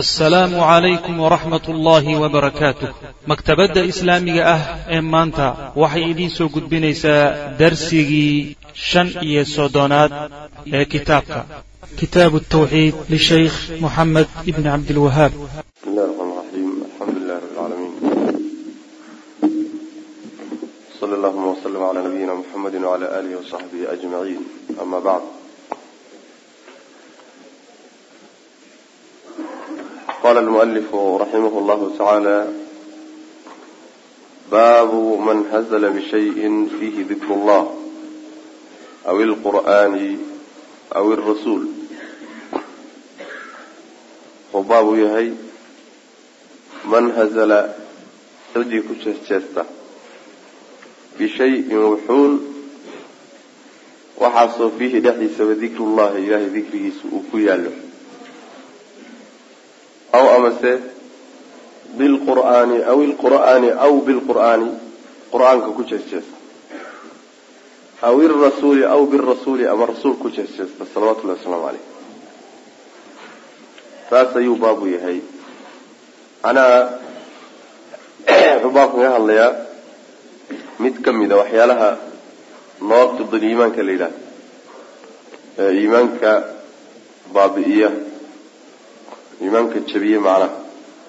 asalaamu calaykum waraxmat ullaahi wabarakaatuh maktabadda islaamiga ah ee maanta waxay idiin soo gudbinaysaa darsigii shan iyo soddonaad ee kitaabka. Kitaabu tawxiid lishaykh moxamed ibni cabdilwahaab bsmi llahuma wslm la nabiyina mxamedi wla alih wsaxbihi ajmaciin ama bacd qala almualifu raximah llahu tacaala baabu man hazla bishayin fiihi dikru llah aw ilqur'aani aw alrasuul wuxuu baab u yahay man hazala ciddii ku jeesjeesta bishayin wuxuun waxaasoo fiihi dhexdiisaba dikrullahi ilaahay dikrigiisa uu ku yaallo aw amase bilqur'aani aw ilqur'aani aw bilqur'aani qur'aanka ku jeesjeesta aw ilrasuuli aw birasuuli ama rasuul ku jeesjeesta salawatullahi wasalaamu caleyh taas ayuu baabu yahay macnaha wuxuu baabku kaga hadlayaa mid ka mid a waxyaalaha nawaqidul iimaanka la yidhahdo ee iimaanka baabi'iya iimaanka jabiye macnaha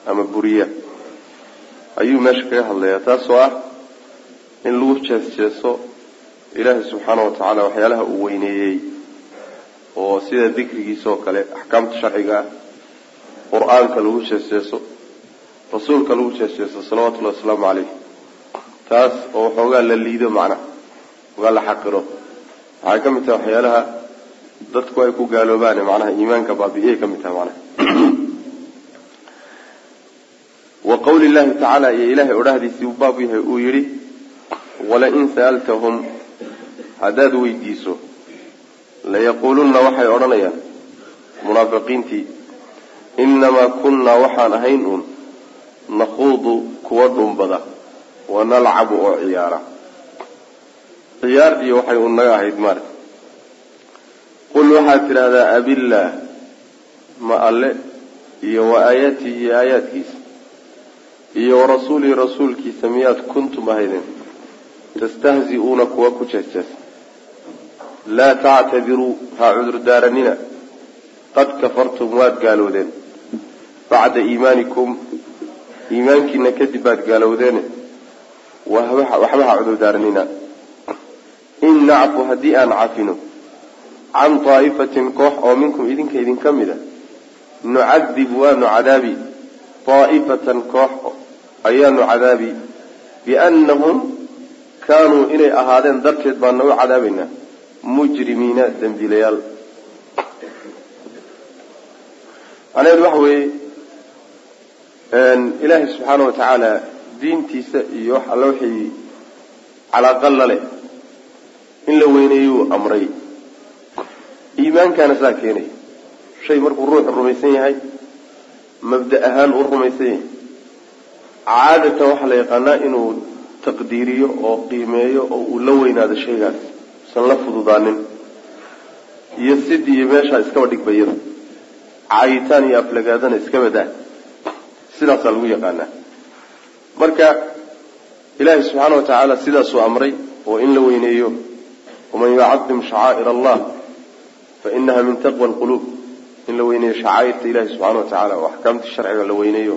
ama buriya ayuu meesha kaga hadlayaa taasoo ah in lagu jees jeeso ilaahay subxaana wa tacaala waxyaalaha uu weyneeyey oo sida dikrigiisa oo kale axkaamta sharciga ah qur'aanka lagu jees jeeso rasuulka lagu jeesjeeso salawatullahi wasalaamu caleyh taas oo waxoogaa la liido macnaha waxoogaa la xaqiro. Waxay ka mid tahay waxyaalaha dadku ay ku gaaloobaane macnaha iimaanka baabi'iyay ka mid tahay macnaha wa qawli llahi tacaala iyo ilaahay odhahdiisii uu baab yahay uu yidhi walain sa'altahum haddaad weydiiso layaquulunna waxay odhanayaan munaafiqiintii inamaa kunnaa waxaan ahayn uun nakhuudu kuwa dhumbada wa nalcabu oo ciyaara. Ciyaar iyo waxay u naga ahayd mare qul waxaad tidhaahdaa abillaah ma alle iyo wa aayaatihi iyo aayaadkiisa iyo wa rasuulihi rasuulkiisa miyaad kuntum ahaydeen? Tastahzi-uuna kuwa ku jeesjeesa laa tactadiruu ha cudurdaaranina qad kafartum waad gaaloodeen. Bacda iimaanikum iimaankiina kadib baad gaalowdeene waxba ha cudurdaaranina in nacfu haddii aan cafino can daa'ifatin koox oo minkum idinka idinka mid a nucadib waanu cadaabi daa'ifatan koox ayaanu cadaabi biannahum kaanuu inay ahaadeen darteed baana u cadaabaynaa. Mujrimiina dembiilayaal. Macnaheedu waxa weeye ilaahay subxaana wa tacaala diintiisa iyo wax alla wixii calaaqa la leh in la weyneeyuu amray. Iimaankaana saa keenaya shay markuu ruuxu rumaysan yahay mabda ahaan uu rumaysan yahay caadatan waxaa la yaqaanaa inuu taqdiiriyo oo qiimeeyo oo uu la weynaado shaygaas. Usan la fududaanin. Iyo sidii iyo meeshaa iskaba dhigbayada caayitaan iyo aflagaadana iska badaa sidaasaa lagu yaqaanaa. Marka ilaahay subxaana wa tacaala sidaasuu amray oo in la weyneeyo waman yucadim shacaa'ir allah fa inaha min taqwa alquluub. In la weyneeyo shacaa'irta ilahi subxana wa tacaala oo axkaamta sharciga la weyneeyo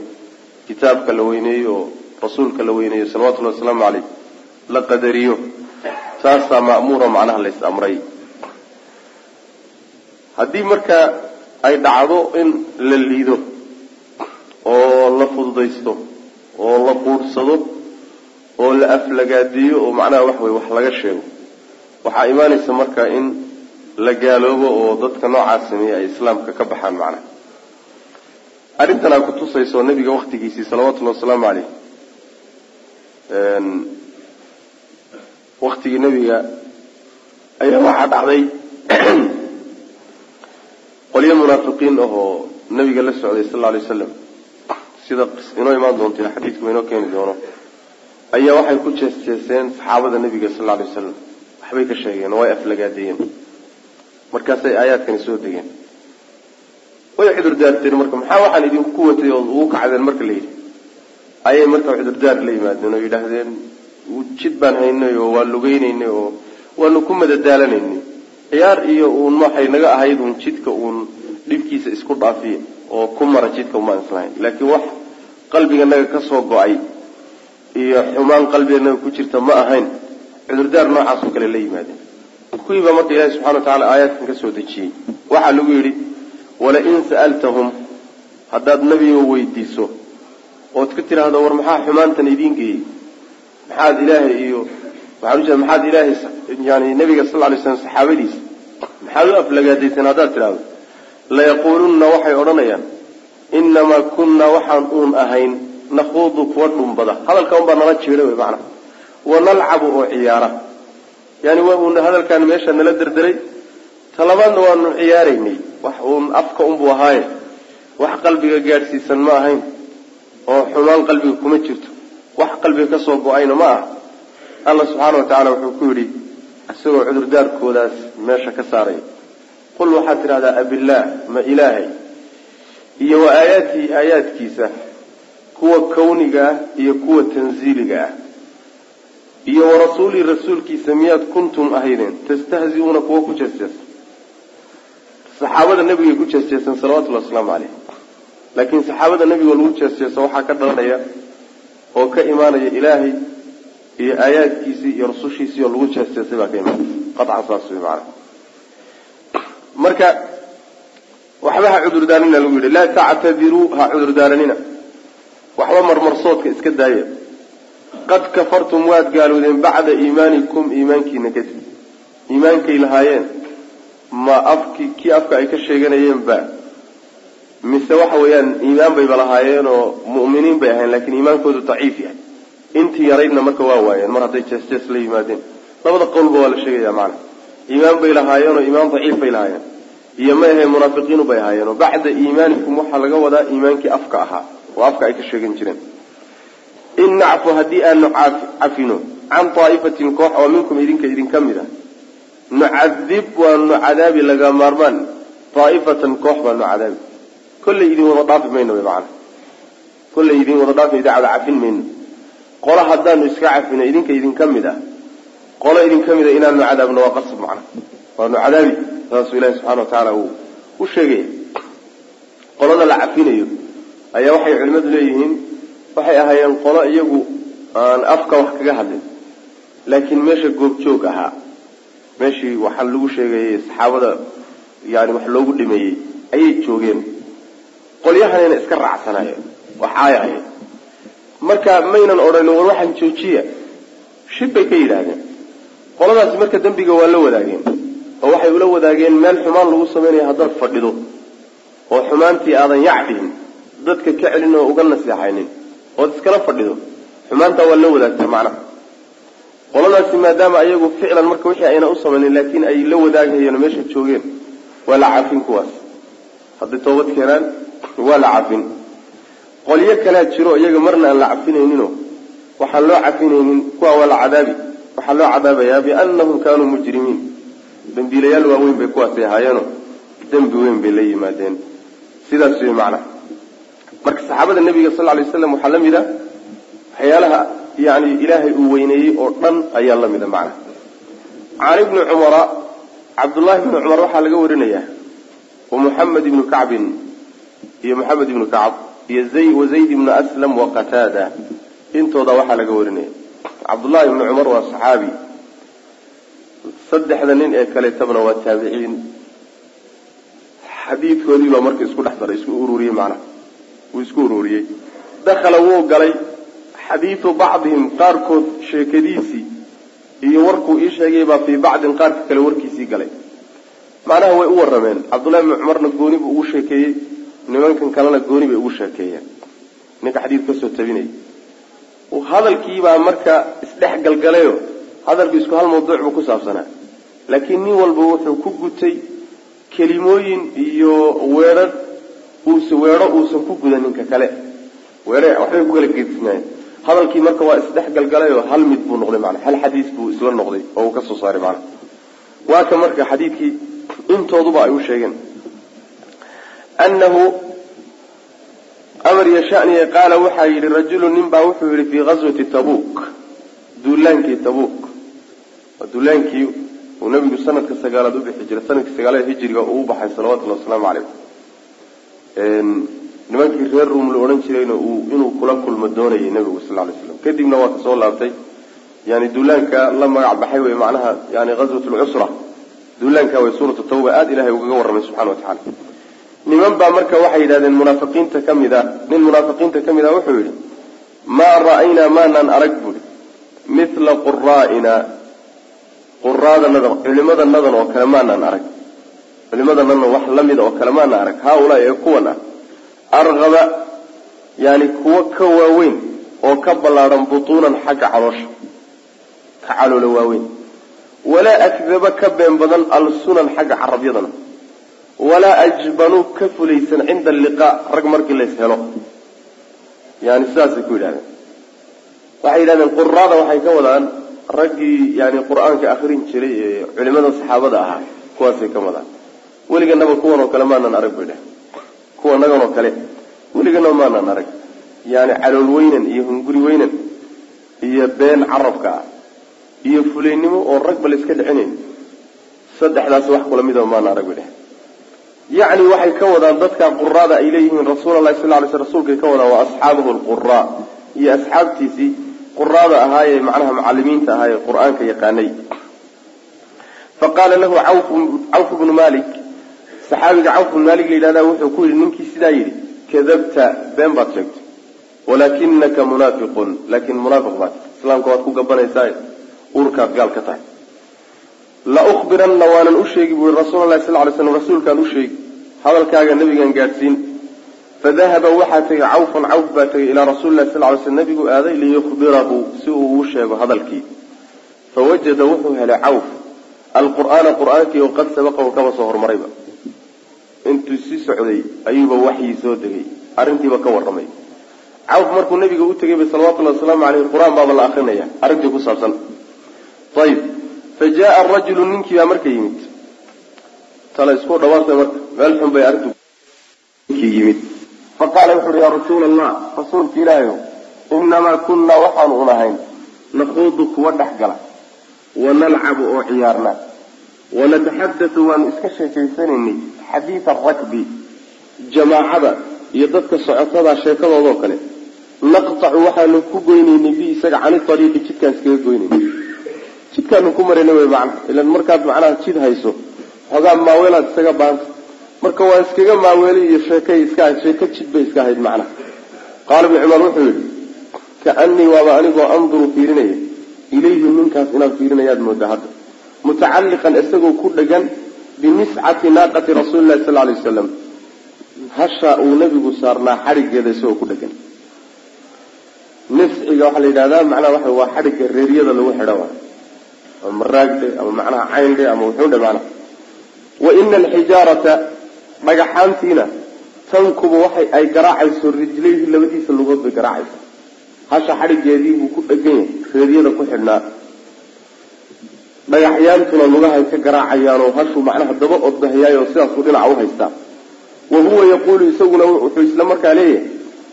kitaabka la weyneeyo oo rasuulka la weyneeyo salawatullahi wasalaamu caleyh la qadariyo taasaa ma'muura macnaha lays amray haddii marka ay dhacdo in la liido oo la fududaysto oo la quudhsado oo la aflagaadiyo oo macnaha wax wey wax laga sheego waxaa imaanaysa marka in la gaaloobo oo dadka noocaas sameeya ay islaamka ka baxaan macnaha arrintan aa kutusayso nabiga waktigiisii salawatullahi wasalaamu caleyh waktigii nabiga ayaa waxaa dhacday. Qolyo munaafiqiin ahoo nabiga la socday sal lla alay waslam sida inoo imaan doonto xadiidku inoo keeni doono ayaa waxay ku jeesjeeseen saxaabada nabiga sal lla alay wasalam waxbay ka sheegeen oo way aflagaadeeyeen markaasay aayaadkani soo degeen way cudurdaarteen marka maxaa waxaan idinku watay oo ugu kacdeen marka la yidhi? Ayay marka cudurdaar la yimaadeen oo yidhaahdeen jid baan haynay oo waa lugeynaynay oo waanu ku madadaalanaynay. Ciyaar iyo uun waxay naga ahayd uun jidka uun dhibkiisa isku dhaafiya oo ku mara jidka umaan islahayn laakiin wax qalbiganaga ka soo go'ay iyo xumaan qalbiganaga ku jirta ma ahayn. Cudurdaar noocaasoo kale la yimaadeen. Kuwiibaa marka ilaahi subxana wa tacala aayaadkan ka dejiyey. Waxaa lagu yidhi walain sa'altahum haddaad nebiga weydiiso ood ka tidhaahdo war maxaa xumaantan idiin geeyey? Maxaad ilaahay iyo waxaan ujeeda maxaad ilaahay yani nabiga sal ly slam saxaabadiisa. Maxaad u aflagaadayseen haddaad tidhahdo layaquulunna waxay odhanayaan inamaa kunna waxaan uun ahayn nakhuudu kuwa dhumbada. Hadalka unbaa nala jeeda wey macana wanalcabu oo ciyaara. Yani waa uun hadalkaan meesha nala derderay talabaadna waanu ciyaaraynay. Wax uun afka unbuu ahaaye wax qalbiga gaadhsiisan ma ahayn. Oo xumaan qalbiga kuma jirto. Wax qalbiga ka soo go'ayna ma aha. Alla subxaana wa tacaala wuxuu ku yidhi isagoo cudurdaarkoodaas meesha ka saaraya qul waxaad tidhahdaa abillaah ma ilaahay. Iyo wa aayaatihi aayaadkiisa kuwa kawniga ah iyo kuwa tanziiliga ah. Iyo wa rasuulihi rasuulkiisa miyaad kuntum ahaydeen tastahziuuna kuwa ku jeesjeesa saxaabada nebigay ku jeesjeeseen salawatullahi wasalaamu caleyh laakiin saxaabada nebiga lagu jeesjeeso waxaa ka dhalanaya oo ka imaanaya ilaahay iyo aayaadkiisii iyo rusushiisii oo lagu jeesjeesay baa ka imaanaya qacan saas wey maana marka waxba ha cudurdaaranina lagu yidhi laa tactadiruu ha cudurdaaranina waxba marmarsoodka iska daaya qad kafartum waad gaaloodeen bacda iimaanikum iimaankiina kadib. Iimaankay lahaayeen ma afki kii afka ay ka sheeganayeen ba mise waxa weeyaan iimaan bayba lahaayeen oo mu'miniin bay ahayn lakiin iimaankoodu daciif yahay. Intii yaraydna marka waa waayeen mar hadday jees jees la yimaadeen. Labada qowlba waa la sheegaya macana iimaan bay lahaayeen oo iimaan daciif bay lahaayeen iyo ma ahe munaafiqiinu bay ahaayeen oo bacda iimaanikum waxaa laga wadaa iimaankii afka ahaa oo afka ay ka sheegan jireen. In nacfu haddii aanu cafino can daa'ifatin koox oo minkum idinka idinka mid ah nucadib waanu cadaabi laga maarmaan. Daaifatan koox baanu cadaabi kollay idin wada dhaafi mayno wy maana kollay idin wada dhaafi idaacada cafin mayno. Qolo haddaanu iska cafino idinka idinka mid ah qolo idinka mid a inaanu cadaabno waa qasab macna. Waanu cadaabi saasuu ilahi subxana wa tacaala uu u sheegaya qolada la cafinayo ayaa waxay culimmadu leeyihiin waxay ahaayeen qolo iyagu aan afka wax kaga hadlin. Laakiin meesha goobjoog ahaa meeshii waxaa lagu sheegayay saxaabada yani wax loogu dhimeeyey ayay joogeen. Qolyahanayna iska raacsanaayeen waxaay ahayd. Marka maynan odhan war waxaan joojiya. Shib bay ka yidhaahdeen. Qoladaasi marka dembiga waa la wadaageen oo waxay ula wadaageen meel xumaan lagu samaynayo haddaad fadhido oo xumaantii aadan yacdihin dadka ka celin oo uga naseexaynin ood iskala fadhido xumaantaa waa la wadaagtaa macnaha qoladaasi maadaama ayagu ficlan marka wixii ayna u samaynin laakiin ay la wadaagayeen oo meesha joogeen waa la cafin kuwaas. Hadday toobad keenaan waa la cafin qolyo kalea jiro iyaga marna aan la cafinayninoo waxaan loo cafinaynin kuwa waa la cadaabi. Waxaa loo cadaabayaa biannahum kaanuu mujrimiin. Dembiilayaal waaweyn bay kuwaasi ahaayeeno dembi weyn bay la yimaadeen. Sidaas wey macnaha marka saxaabada nabiga sal lay waslam waxaa la mid a waxyaalaha yani ilaahay uu weyneeyey oo dhan ayaa la mida macnaha can ibni cumara cabdullahi ibni cumar waxaa laga warinaya wa muxamed ibnu kacbin iyo moxamed ibnu kacb iyo wa zayd ibnu aslam wa qataada. Intooda waxaa laga warinaya. Cabdullahi ibni cumar waa saxaabi. Saddexda nin ee kaleetabna waa taabiciin. Xadiidkoodii baa marka isku dhex daray isku ururiyey macnaha wuu isku ururiyey dakhala wuu galay xadiidu bacdihim qaarkood sheekadiisii iyo warkuu ii sheegay baa fii bacdin qaarka kale warkiisii galay. Macnaha way u warrameen. Cabdullahi ibni cumarna gooni buu ugu sheekeeyey nimankan kalena gooni bay ugu sheekeeyeen. Ninka xadiid ka soo tabinaya hadalkiibaa marka isdhex galgalayo hadalku isku hal mawduuc buu ku saabsanaa. Laakiin nin walba wuxuu ku gutay kelimooyin iyo weedha uus weedho uusan ku gudan ninka kale. Weedhe waxbay ku kala hadalkii marka waa isdhex galgalayoo hal mid buu noqday maana hal xadiis buu isla noqday oo uu ka soo saaray maana waa ka marka xadiidkii intooduba ay u sheegeen anahu amar yashaniye qaala waxaa yidhi rajulu nin baa wuxuu yidhi fii ghaswati tabuk duulaankii tabuk waa duulaankii uu nabigu sanadka sagaalaad u bixi jiray sannadkii sagaalaad hijriga uu baxay salawatullahi wasalaamu calayh nimankii reer ruum la odhan jirayna uu inuu kula kulmo doonayay nabigu sal lay slam kadibna waa ka soo laabtay. Yani duulaanka la magac baxay wey macnaha yani ghazwat lcusra duulaanka way suuratu tawba aada ilahay ugaga warramay subxana wa tacala niman baa marka waxay yidhahdeen munaafiqiinta ka mid a. Nin munaafiqiinta ka mid a wuxuu yidhi maa ra'aynaa maanaan arag buuri mithla quraa'ina quraadanadan culimadanadan oo kale maanaan arag. Culimadanadan wax lamida oo kale maanaan arag. Haaulaa ee kuwan ah arqaba yani kuwo ka waaweyn oo ka ballaadhan butuunan xagga caloosha. Ka caloola waaweyn. Walaa akdaba ka been badan alsunan xagga carabyadana. Walaa ajbanuu ka fulaysan cinda alliqaa rag markii lays helo. Yani sidaasay ku yidhahdeen. Waxay yidhahdeen quraada waxay ka wadaan raggii yani qur'aanka akrin jiray ee culimada saxaabada ahaa kuwaasay ka wadaan. Weliganaba kuwan oo kale maanaan arag bay dheh kuwanagan oo kale. Weliganaba maanaan arag. Yani calool weynan iyo hunguri weynan iyo been carabka ah iyo fulaynimo oo ragba la iska dhicinayn saddexdaas wax kula midaba maana arag dheh yacni waxay ka wadaan dadka quraada ay leeyihiin rasuul allahi sal lay sl rsulkay ka wadaan waa asxaabuhu lquraa iyo asxaabtiisii quraada ahaayee macnaha macalimiinta ahaayee qur'aanka yaqaanay. Fa qaala lahu cawf bnu malik saxaabiga cawf bnu malik la yidhahda wuxuu ku yidhi ninkii sidaa yidhi kadabta been baad sheegtay walaakinaka munaafiqun. Laakin munaafiq baad islaamka waad ku gabanaysaa urkaad gaal ka tahay. La uhbiranna waanan u sheegi bui rasuul lahi sal lay slam rasuulkaan u sheegi hadalkaaga nabigaan gaadhsiin. Fadahaba waxaa tegay cawfan cawf baa tegay ilaa rasuuli lahi sal lay sl nabigu aaday liyukhbirahu si uu u sheego hadalkii. Fawajada wuxuu helay cawf. Alqur'aana qur'aankii oo qad sabaqahu kaba soo horumarayba intuu sii socday ayuuba waxyii soo degay. Arrintiiba ka warramay. Cawf markuu nabiga u tegayba salawatullahi wasalaamu caleyh qur'aan baaba la akrinaya. Arrintii ku saabsan. Ayib fa jaa arajulu ninkii baa marka yimid. Tala isku dhawaantay marka. Meel xun bay arrintu ninkii yimid. Fa qaala wuxu uhi yaa rasuula allah rasuulka ilaahayo inamaa kunnaa waxaanu un ahayn. Naquudu kuwa dhex gala. Wanalcabu oo ciyaarna wanataxadatu waanu iska sheekaysanaynay xadiida rakbi jamaacada iyo dadka socotadaa sheekadoodoo kale. Naqtacu waxaanu ku goynaynay bi isaga cani ariiqi jidkaan iskaga goynaynay jidkaanu ku marayna wy macna. Ilan markaad macnaha jid hayso xoogaa maaweelaad isaga baanta. Marka waa iskaga maaweeli iyo sheekay iska sheeko jid bay iska ahayd macnaha qaala ibnu cumar wuxuu yihi kaanii waaba anigoo anduru fiirinaya. Ilayhi ninkaas inaan fiirinayaad mooda hadda. Mutacalliqan isagoo ku dhegan bimiscati naaqati rasuuli lahi sal lay wasalam hasha uu nabigu saarnaa xadhigeeda isagoo ku dhegan nisciga waxaa la yidhahdaa macnaha waxa waa xadhigga reeryada lagu xidha wa ama maraagdhe ama macnaha cayndhe ama wuxuundhe macnaha. Wa ina alxijaarata dhagaxaantiina tankubu waxay ay garaacayso rijlayhi labadiisa lugood bay garaacaysa hasha xadhigeedii buu ku dhegan yahay reeryada ku xidhnaa dhagaxyaantuna lugahay ka garaacayaanoo hashuu macnaha daba ordahayaayo sidaasuu dhinaca u wa huwa yaquulu isaguna wuxuu isla markaa leeyahay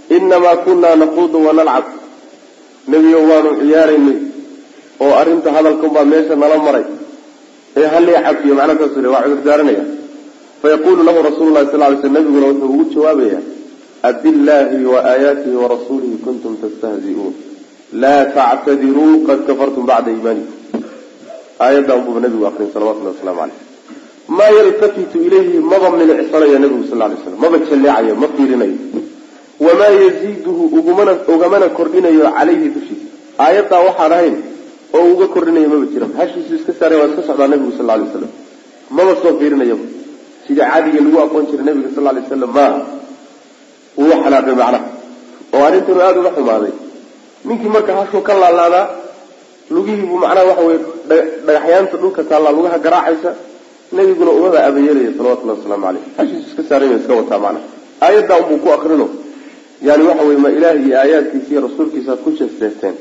inamaa kunaa naquudu wanalcab nebiyo waanu ciyaaraynay oo arrinta hadalkanbaa meesha nala maray. Ee halii cafiyo macnaa saas le waa cudur daaranaya. Fayaqulu lahu rasuulu lahi sal lay sl nabiguna wuxuu ugu jawaabaya abillaahi wa aayaatihi warasuulihi kuntum tastahzi'uun. Laa tactadiruu qad kafartum bacda iimaanikum aayaddan buuba nabigu akrin salawatullahi waslamu caleyh maa yaltafitu ilayhi maba milicsanayo nabigu sal lay slam maba jalleecayo ma fiirinayo. Wamaa yaziiduhu ugumana ugamana kordhinayo calayhi dushiisa. Aayaddaa waxaan ahayn oo uga kordhinayo maba jira hashiisu iska saaray waa iska socdaa nabigu sal lay waslam maba soo fiirinayaba sidii caadiga lagu aqoon jiray nabiga sal lay waslam maaha wuu xanaaqay macnaha oo arrintanu aada uga xumaaday. Ninkii marka hashuu ka laalaadaa lugihiibuu macnaha waxa weye dhagaxyaanta dhulka taallaa lugaha garaacaysa nabiguna umaba abayeelaya salawatullahi wasalaamu caleyh hashiisu iska saaray iska wataa macnaha. Aayaddaa unbuu ku akrino yani waxa weye ma ilaah iyo aayaadkiisa iyo rasuulkiisa ku jeesteesteen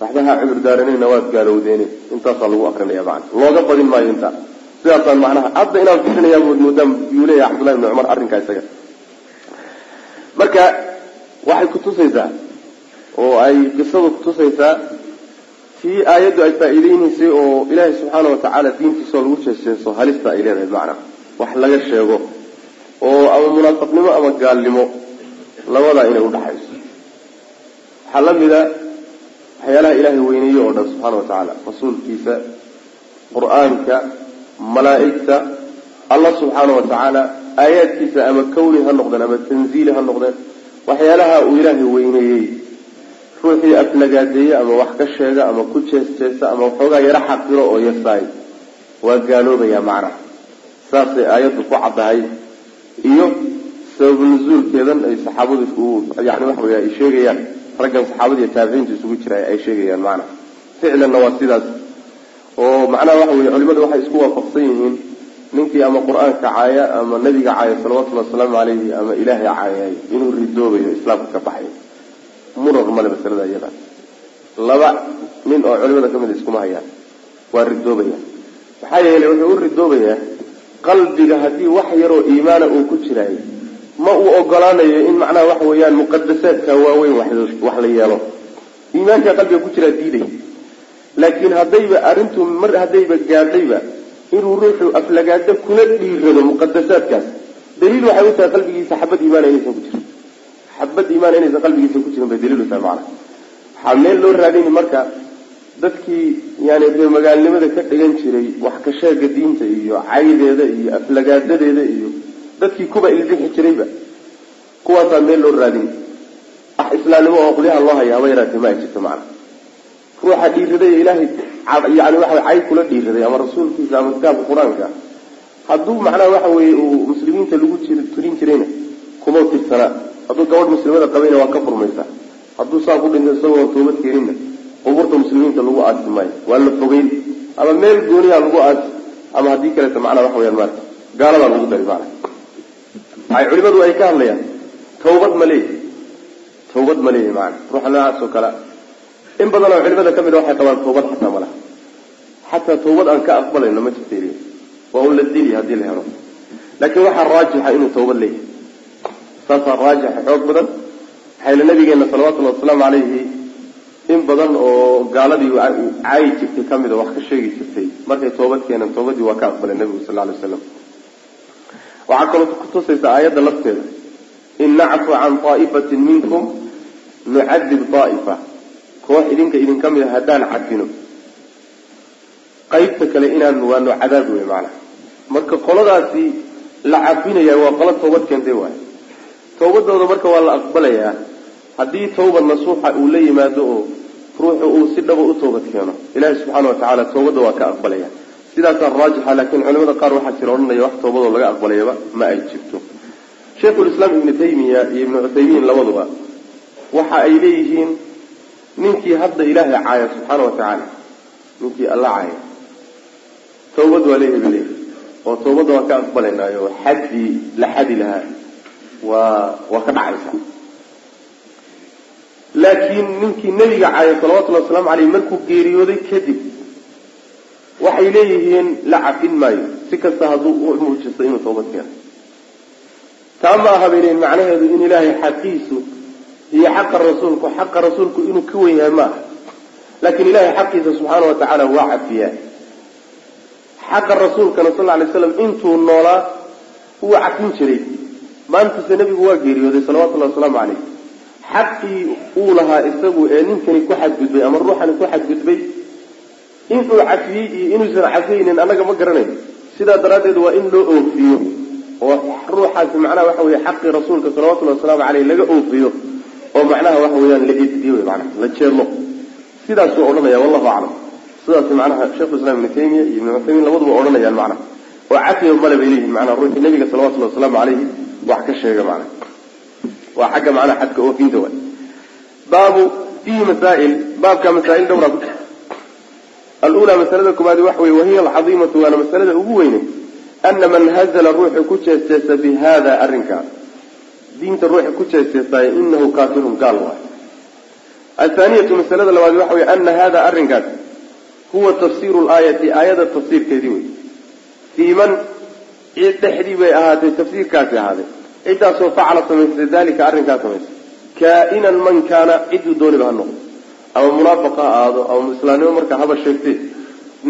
waxba ha cudur daaranayna waad gaalowdeene intaasaa lagu akrinaya macana looga badin maayo intaa sidaasaan macnaha hadda inaan fiirinayaa moodaan yuu leeyahay cabdullahi ibni cumar arrinkaa isaga. Marka waxay kutusaysaa oo ay qisadu kutusaysaa tii aayaddu ay faa-iideynaysay oo ilaahay subxaana watacaala diintiisao lagu jeeseeso halista ay leedahay macnaa wax laga sheego oo ama munaafiqnimo ama gaalnimo labadaa inay udhaxayso waxaa la mida waxyaalaha ilaahay weyneeye oo dhan subxaana wa tacaala rasuulkiisa qur'aanka malaa'igta allah subxaana wa tacaala aayaadkiisa ama kawni ha noqdeen ama tanziili ha noqdeen. Waxyaalaha uu ilaahay weyneeyey ruuxii aflagaadeeye ama wax ka sheega ama ku jees-jeesta ama waxoogaa yaro xaqiro oo yasaay waa gaaloobaya macnaha saasay aayaddu ku caddahay iyo sabab nuzuulkeedan ay saxaabadu yani waxa wey ay sheegayaan raggan saxaabada taabiciinta isugu jira ay sheegayaan macnaha ficlanna waa sidaas. Oo macnaha waxa weye culimadu waxay isku waafaqsan yihiin ninkii ama qur'aanka caaya ama nabiga caaya salawatullhi wasalaamu caleyhi ama ilaahay caayay inuu ridoobayo islaamka ka baxayo murar male masalada iyada laba nin oo culimada ka mid iskuma hayaan waa ridoobaya. Maxaa yeelay wuxuu u ridoobayaa qalbiga haddii wax yaroo iimaana uu ku jiraay ma uu ogolaanayo in macnaha waxa weeyaan muqadasaadka waaweyn wax la yeelo. Iimaanka qalbiga ku jiraa diiday laakiin haddayba arrintu mar haddayba gaadhayba inuu ruuxu aflagaado kula dhiirado muqadasaadkaas daliil waxay u tahay qalbigiisa xabad iimaana inaysan ku jirin xabad iimaana inaysan qalbigiisa ku jirin bay daliil u tahay macnaha waxaa meel loo raadini marka dadkii yani reer magaalnimada ka dhigan jiray wax ka sheega diinta iyo caydeeda iyo aflagaadadeeda iyo dadkii kuba ilbixi jirayba kuwaasaa meel loo raadin. Wax islaamnimo oo qolyaha loo haya haba yaraatee ma ay jirto macna. Ruuxa dhiiraday ilaahay yani waxa cay kula dhiiraday ama rasuulkiisa ama kitaabka qur'aanka. Hadduu macnaha waxa weeye uu muslimiinta lagu jir tirin jirayna kuma tirsanaa hadduu gabadh muslimada qabayna waa ka furmaysaa. Hadduu saa ku dhinto isagoo toobad keeninna qubuurta muslimiinta lagu aasi maayo. Waa la fogeyn. Ama meel gooniyaa lagu aasi ama haddii kaleeto macnaa waxa weyaan maarata gaaladaa lagu dari maana waxay culimadu ay ka hadlayaan tawbad ma leeyahy tawbad ma leeyahy maana ruuxa noocaas oo kale. In badan oo culimada ka mid a waxay qabaan tawbad xataa ma xataa tawbad aan ka aqbalayno ma jirta waa un la dili haddii la helo. Laakiin waxaa raajixa inuu tawbad leeyahay saasaa raajixa xoog badan. Waxayla nabigeena salawatullahi wasalaamu calayhi in badan oo gaaladii caayi jirtay ka mid a wax ka sheegi jirtay. Markay toobad keeneen toobadii waa ka aqbalay nabigu sal alay waslam waxaa kaloo kutusaysa aayadda lafteeda. In nacfu can aa'ifatin minkum nucadib aa'ifa koox idinka idin ka mid a haddaan cadfino qaybta kale inaan waanu cadaab wey maanaa marka qoladaasi la cafinaya waa qolo toobad keentay waay tawbadooda marka waa la aqbalayaa haddii tawbad nasuuxa uu la yimaado oo ruuxu uu si dhaba u toobad keeno ilahi subxaana watacaala tawbadda waa ka aqbalaya. Sidaasaa raajixa laakiin culimada qaar waxaa jira odhanaya wax toobadoo laga aqbalayaba ma ay jirto. Sheikhulislaam ibnu taymiya iyo ibnu cuthaymiin labaduba waxa ay leeyihiin ninkii hadda ilaahay caaya subxaana wa tacaala ninkii alla caaya. Tawbad waa leeyahay ba leeyahy oo tawbadda waa ka aqbalaynaayo xaddii la xadi lahaa waa ka dhacaysa. Laakiin ninkii nebiga caaya salawatullahi wasalaamu caleyh markuu geeriyooday kadib waxay leeyihiin la cafin maayo. Si kasta hadduu u muujisto inuu toobad keeno taa ma aha bay leeyihiin macnaheedu in ilaahay xaqiisu iyo xaqa rasuulku xaqa rasuulku inuu ka wen yahay ma aha laakiin ilahay xaqiisa subxaana wa tacaala waa cafiyaa. Xaqa rasuulkana sal alay slam intuu noolaa wuu cafin jiray maantase nebigu waa geeriyooday salawatullahi wasalaamu caleyh xaqii uu lahaa isagu ee ninkani ku xadgudbay ama ruuxani ku xadgudbay inuu cafiyey iyo inuusan cafiyeynin annaga ma garanayo sidaa daraaddeed waa in loo oofiyo oo ruuxaasi macnaha waxa weye xaqii rasuulka salawatullahi wasalaamu caleyh laga oofiyo oo macnaha waxa weeyaan la eddiyo wey manaa la jeedlo sidaasuu odhanaya wallahu aclam. Sidaas macnaha sheikhulislam ibnu taymiya iyo ibnu cuthaymiin labaduba odhanayaan macnaha. Oo cafiya male bay leeyihiin macnaha ruuxii nabiga salawatullahi wasalaamu caleyhi wax ka sheega macnaha waa xagga macnaha xadka oofinta waay. Baabu fiihi masaa'il baabka masaa'il dhowraa ku jira alula masalada koobaadi waxa weye wahiya alcadiimatu waana masalada ugu weyne ana man hazla ruuxu ku jeesteesa bi hada arrinkaa diinta ruuxa ku jeesteesaayo inahu kaafirun gaal waay. Athaaniyatu masalada labaad waxa weye ana hada arrinkaas huwa tafsiru laayati aayada tafsiirkeedii wey man cid dhexdii bay ahaatay tafsiirkaasi ahaaday ciddaasoo facala samaysay dalika arrinkaa samaysay kaa-inan man kaana cidduu dooniba ha noqdo. Ama munaafiq ha aado ama islaamnimo markaa haba sheegtay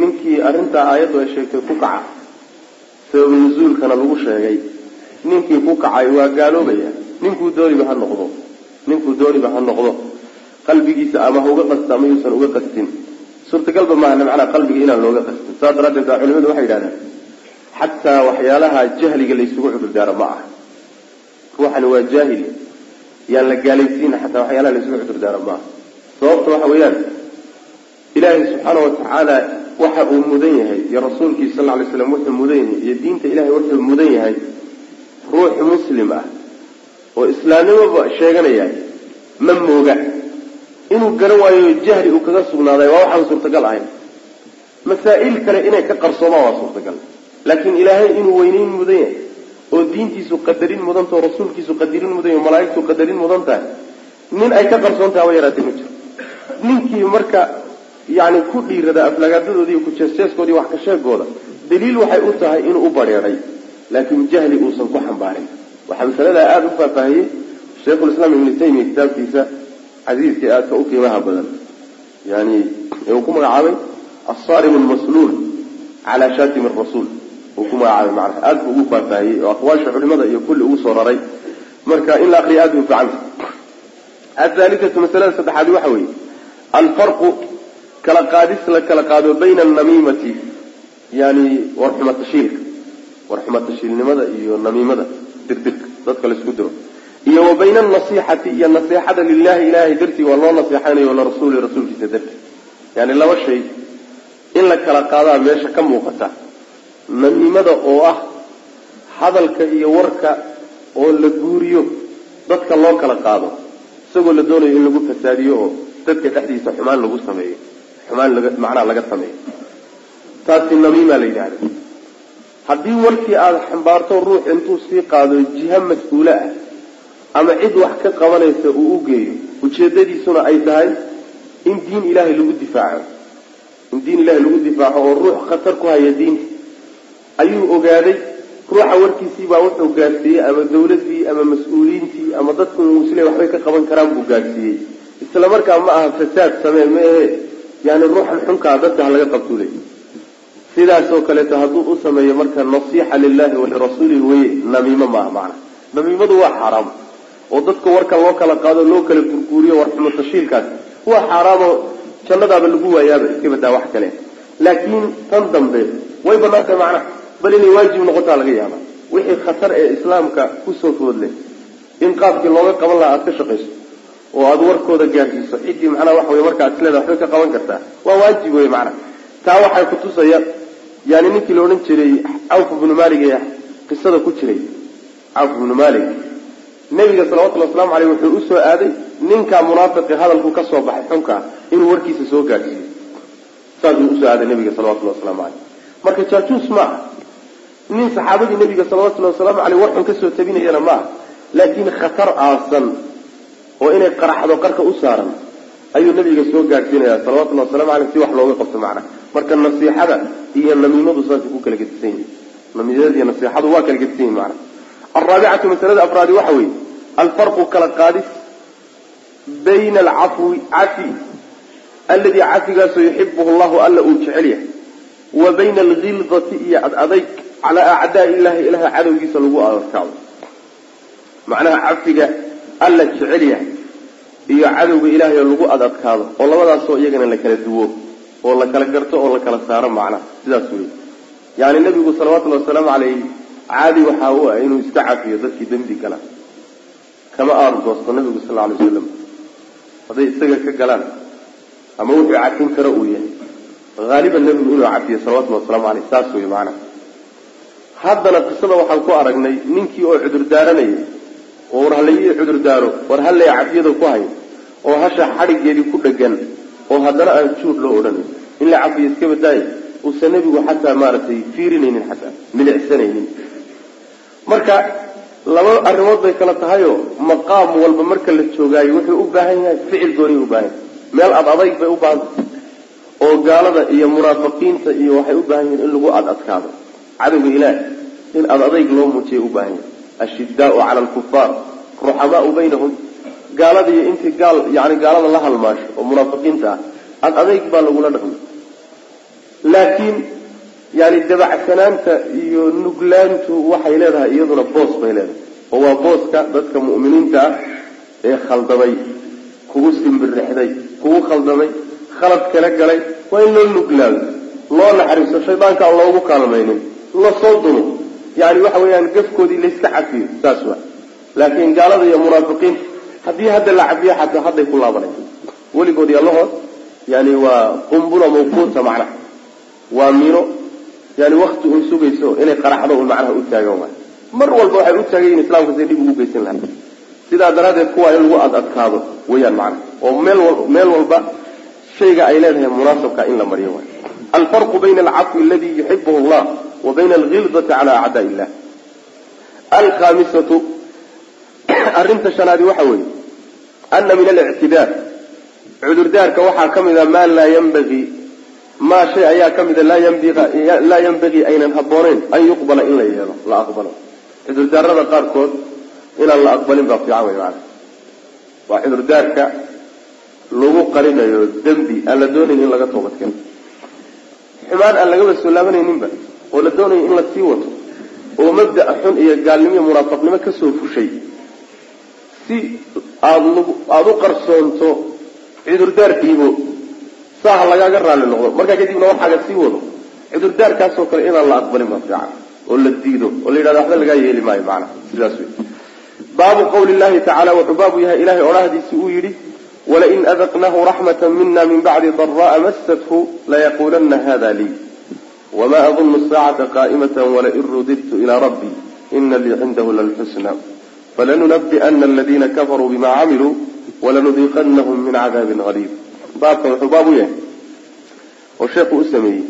ninkii arrintaa aayaddu ay sheegtay ku kaca. Sabab nusuulkana lagu sheegay. Ninkii ku kacay waa gaaloobaya. Ninkuu dooniba ha noqdo. Ninkuu dooniba ha noqdo. Qalbigiisa ama ha uga qasta ama yuusan uga qastin suurtagalba maahana macnaa qalbiga inaan looga qastin saas daraaddeed baa culimadu waxay yidhahdaan xataa waxyaalaha jahliga laysugu cudurdaaro ma aha. Ruuxani waa jaahil yaan la gaalaysiina xataa waxyaalaha laysugu cudurdaaro ma aha. Sababta waxa weeyaan ilaahay subxaana watacaala waxa uu mudan yahay iyo rasuulkiisa sal alay slam wuxuu mudan yahay iyo diinta ilahay wuxuu mudan yahay ruux muslim ah oo islaamnimoba sheeganaya ma mooga. Inuu garan waayo jahli uu kaga sugnaaday waa waxaan suurtagal ahayn. Masaa'il kale inay ka qarsoomaan waa suurtagal laakiin ilaahay inuu weynayn mudan yahay oo diintiisu qadarin mudan taho rasuulkiisu qadarin mudan yahy malaaigtu qadarin mudan tahay nin ay ka qarsoon tahay haba yaraatee ma jiro. Ninkii marka yani ku dhiirada aflagaadadoodii iyo kujeesjeeskoodii wax ka sheegooda daliil waxay u tahay inuu u bareeray laakiin jahli uusan ku xambaarin. Waxaa masaladaa aada u faahfaahiyey shaykhulislaam ibnu taymiya kitaabkiisa casiiska aadka u qiimaha badan. Yani ee uu ku magacaabay assarim almasluul calaa shatim rasuul uu buu ugu faahfaahiyey oo aqwaasha culimada iyo kulli ugu soo raray. Marka in la akriya aada bay uficanta athaalithatu masalada saddexaadi waxa weeye. Alfarqu kala qaadis la kala qaado bayna alnamiimati yani warxumatashiilka warxumatashiilnimada iyo namiimada dirdirka dadka la isku diro iyo wa bayna alnasiixati iyo naseexada lilahi ilahay dartii waa loo naseexanayo larasuuli rasuulkiisa dartii. Yani laba shay in la kala qaadaa meesha ka muuqata namiimada oo ah hadalka iyo warka oo la guuriyo dadka loo kala qaado isagoo la doonayo in lagu fasaadiyo oo dadka dhexdiisa xumaan lagu sameeyo xumaan macnaha laga sameeyo. Taasi namiima la yidhahda haddii warkii aada xambaarto ruux intuu sii qaado jiha mas'uule ah ama cid wax ka qabanaysa uu u geeyo ujeedadiisuna ay tahay in diin ilaahay lagu difaaco. In diin ilaahay lagu difaaco oo ruux khatar ku haya diinta ayuu ogaaday. Ruuxa warkiisiibaa wuxuu gaadhsiiyey ama dawladii ama mas'uuliyiintii ama dadku isle waxbay ka qaban karaan buu gaadhsiiyey isla markaa ma aha fasaad samee ma ahe. Yani ruuxan xunkaa dadka ha laga qabtuulay. Sidaasoo kaleeto hadduu u sameeyo marka nasiixa lilahi walirasuulihi weye namiimo maaha macna. Namiimadu waa xaaraam oo dadka warka loo kala qaado loo kala gurguuriyo warxumo tashiilkaas. Waa xaaraamoo jannadaaba lagu waayaaba iska wax kale. Laakiin tan dambe way banaantay macnaha bal inay waajib noqotaa laga yaaba wixii khatar ee islaamka ku soo foodle in qaabkii looga qaban lahaa aada ka shaqayso oo aada warkooda gaadhsiiso ciddii macnaha waxa wey marka ad isleeda waxbay ka qaban kartaa. Waa waajib wey macnaha. Taa waxay kutusaya yani ninkii la odhan jiray cawf ibnu malik ee qisada ku jiray cawf ibnu malik nabiga salawatullhi waslamu aleyh wuxuu u soo aaday ninkaa munaafiqi hadalku ka soo baxay xunkaa inuu warkiisa soo gaadhsiiyo saasuu u soo aaday nabiga salawatullahi waslamu aleyh marka jaajuus ma aha nin saxaabadii nabiga salawatullahi wasalaamu aleyh war xun ka soo tabinayana ma aha. Laakiin khatar aasan oo inay qaraxdo qarka u saaran ayuu nabiga soo gaadhsiinaya salawatullahi wasalamu aleyh si wax looga qabto macnaha. Marka nasiixada iyo namiimadu saasay ku kala gedisan yihiin namiimada iyo nasiixadu waa kala gedisan yihiin macnaha. Alraabicatu masalada afraadi waxa weeye alfarqu kala qaadis bayna alcafwi cafi alladii cafigaasoo yuxibuhu llahu alla uu jecel yahay wa bayna alghildati iyo adadayg calaa acdaai illahi ilaha cadowgiisa lagu adadkaado macnaha cafiga alla jecel yahay iyo cadowga ilaahay lagu adadkaado oo labadaasoo iyagana la kala duwo oo la kala garto oo la kala saaro macnaha sidaas wey yani nabigu salawatullahi wasalaamu caleyh caadi waxaa u ah inuu iska cafiyo dadkii dembi gala. Kama aargoosto nabigu sal alay waslam hadday isaga ka galaan ama wuxuu cafin karo uu yahay. Haaliban nabigu inuu cafiyo salawatullahi waslamu aleyh saas wey macnaha haddana qisada waxaan ku aragnay ninkii oo cudur daaranayay oo war halaii cudur daaro war hallay cafiyada ku hay oo hasha xadhigeedii ku dhegan oo haddana aan juur loo odhanayn. In la cafiyo iska badaayo uusan nebigu xataa maaragtay fiirinaynin xataa milicsanaynin. Marka laba arrimood bay kala tahayoo maqaam walba marka la joogaayo wuxuu u baahan yahay ficil gooniy u baahan yahay. Meel ad adayg bay u baahantay oo gaalada iyo munaafiqiinta iyo waxay u baahan yihiin in lagu ad adkaado cadowga ilaah in ad adayg loo muujiyay u baahan yahay. Ashidaau cala alkufaar ruxamaau baynahum. Gaaladiiyo intii gaal yani gaalada la halmaasho oo munaafiqiinta ah ad adayg baa lagula dhaqmay laakiin yani dabacsanaanta iyo nuglaantu waxay leedahay iyaduna boos bay leedahay. Oo waa booska dadka mu'miniinta ah ee khaldamay kugu simbirixday kugu khaldamay khalad kala galay waa in loo nuglaado loo naxariisto shaydaanka aan loogu kaalmaynin la soo dumo yani waxa weeyaan gafkoodii layska cafiyo saas wa laakiin gaalada iyo munaafiqiinta haddii hadda la cafiyo xataa hadday ku laabanay weligood yallahood yani waa qumbula mawquuta macnaha. Waa mino yani wakti un sugayso inay qaraxdo un macnaha u taagan waay. Mar walba waxay u taagan yihiin islamka say dhib ugu geysan lahaa sidaa daraaddeed kuwaa in lagu ad adkaado weyaan macnaha. Oo meel meel walba shayga ay leedahay munaasabka in la mariyo waay. Alfarqu bayna alcafwi aladi yuxibuhu allah wa bayna algildati cala acdaa illah. Alkhamisatu arrinta shanaadi waxa weeye ana min alictidaar cudurdaarka waxaa ka mida maa laa yanbagii maa shay ayaa ka mida laa yanbagii aynan habbooneyn an yuqbala in la yeelo la aqbalo. Cudurdaarada qaarkood inaan la aqbalin baa fiican wey maana waa cudurdaarka lagu qarinayo dembi aan la doonayn in laga toobadkeeno. Xumaan aan lagaba soo laabanayninba oo la doonayo in la sii wato oo mabda'a xun iyo gaalnimo iyo munaafiqnimo fushay si aada u qarsoonto cudurdaarkiibo saaha lagaaga raalli noqdo. Markaa kadibna waxaaga sii wado. Cudurdaarkaasoo kale inaan la aqbalin baa fiican oo la diido oo la yidhahdo waxba lagaa yeeli maayo macnaha sidaas wey baabu qawli llahi tacala wuxuu baabu yahay ilahay odhahdiisi uu yidhi walain adaqnahu raxmata mina min bacdi dara'a masathu layaqulana hada lii wma adunu saacata qa'imata walain rudidtu ilaa rabbi ina lii cindahu lalxusna falanunabi'ana aladina kafaruu bima camiluu walanudiiqanahum min cadaabin haliib baabkan wuxuu baab u yahay oo sheekhu u sameeyey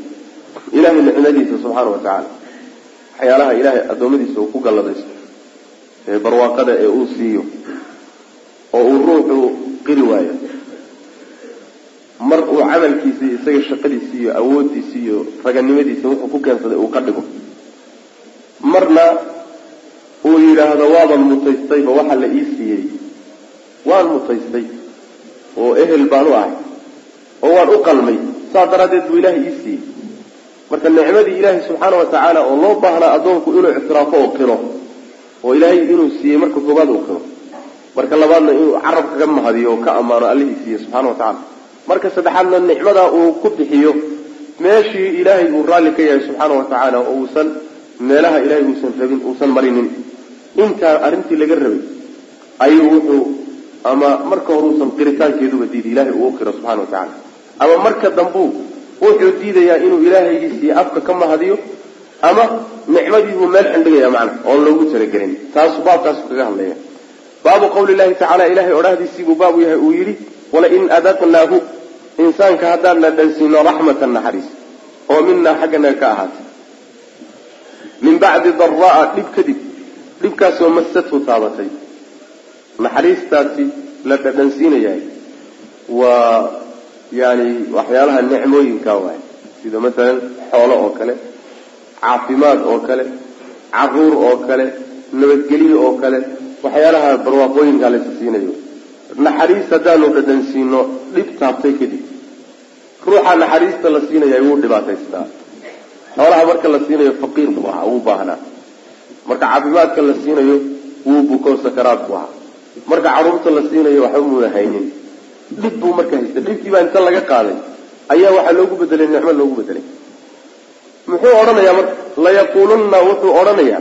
ilahay nicmadiisa subxaana wa waxyaalaha ilahay addoommadiisa uu ku galladaysto ee barwaaqada ee uu siiyo oo uu ruuxu qiri waayo mar uu camalkiisa isaga shaqadiisa iyo awoodiisa iyo raganimadiisa wuxuu ku keensaday uu ka dhigo. Marna uu yidhaahdo waaban mutaystayba waxa la ii siiyey. Waan mutaystay oo ehel baan u ahay oo waan u qalmay. Saas daraaddeed buu ilaahay ii siiyey. Marka nicmadii ilaahay subxaana wa tacaala oo loo baahnaa addoonku inuu ictiraafo oo qiro oo ilaahay inuu siiyey marka koobaad uu qiro marka labaadna inuu carabka ka mahadiyo oo ka ammaano allihii siiyey subxana wa tacala marka saddexaadna nicmadaa uu ku bixiyo meeshii ilaahay uu raalli ka yahay subxaana wa tacaala oo uusan meelaha ilaahay uusan rabin uusan marinin intaa arrintii laga rabay ayuu wuxuu ama marka hore uusan qiritaankeeduba diiday ilahay uu qiro subxana wa tacala ama marka dambuu wuxuu diidayaa inuu ilaahaygiisii afka ka mahadiyo ama nicmadiibuu meel xindhigaya macna oon loogu talagelin. Taasu baabkaasu kaga hadlaya baabu qawli llahi tacala ilahay odhahdiisiibuu baabu yahay uu yidhi walain adaqnaahu insaanka haddaan na dhansiino raxmatan naxariis oo minaa xagganaga ka ahaatay. Min bacdi daraa dhib kadib dhibkaasoo masathu taabatay. Naxariistaasi la dhadhansiinayahay waa yani waxyaalaha nicmooyinka waay sida masalan xoolo oo kale caafimaad oo kale carruur oo kale nabadgelyo oo kale waxyaalaha barwaaqooyinkaa laysa siinayo. Naxariis haddaanu dhadhansiino dhib taabtay kadib ruuxa naxariista la siinaya wuu dhibaataystaa xoolaha marka la siinayo faqiir buu ahaa wuu baahnaa. Marka caafimaadka la siinayo wuu buko sakaraad buu ahaa. Marka carruurta la siinayo waxba muuna haynin. Dhib buu marka haysta dhibkii baa inta laga qaaday. Ayaa waxaa loogu bedelay nicmo loogu bedelay muxuu odhanayaa marka layaquulunna wuxuu odhanayaa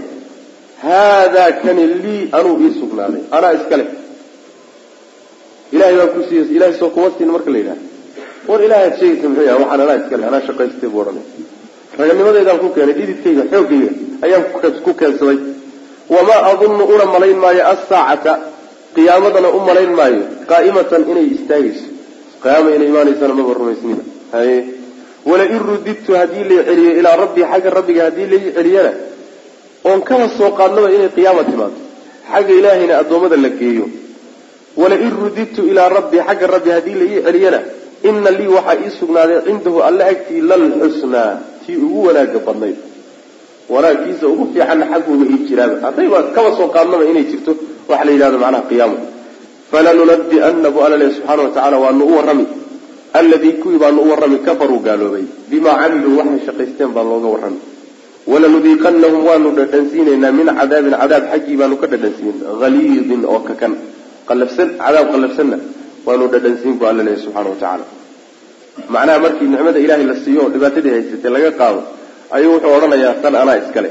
haadaa kani lii anuu ii sugnaaday. Anaa iskale ilahay baan ku siiy ilahay soo kuma siin marka la yidhaha war ilahay ad sheegaysa muxuu yahay waxaan anaa iskale anaa shaqaystay buu odhanaya raganimadeydaan ku keenay dhididkayga xoogayga ayaan ku keensaday. Wamaa adunnu una malayn maayo assaacata qiyaamadana u malayn maayo qaa'imatan inay istaagayso. Qiyaama inay imaanaysana maba rumaysnina haye. Walain rudidtu haddii lay celiyo ilaa rabbii xagga rabbiga haddii lay celiyana oon kaba soo qaadnaba inay qiyaama timaado. Xagga ilaahayna addoommada la geeyo. Walain rudidtu ilaa rabbii xagga rabbi haddii la ii celiyana ina lii waxaa ii sugnaaday cindahu alla agtii lalxusnaa tii ugu wanaaga badnayd wanaagkiisa ugu fiicanna xagguuga ii jiraaba haddayba kaba soo qaadnaba inay jirto waxa la yidhahdo macnaha qiyaamo falanunabi'anna bu alla lehy subxaana wa tacala waanu u warrami. Alladii kuwii baanu u warrami kafaruu gaaloobay. Bimaa camiluu waxay shaqaysteen baa looga warrami. Walanudiiqanahum waanu dhadhansiinaynaa min cadaabin cadaab xaggii baanu ka dhadhansiin haliidin oo kakan. Qalafsan cadaab qalafsanna waanu dhadhansiin bu alla lehy subxana wa tacaala. Macnaha markii nicmada ilaahay la siiyo oo dhibaatadii haysatay laga qaado ayuu wuxuu odhanayaa tan anaa iskale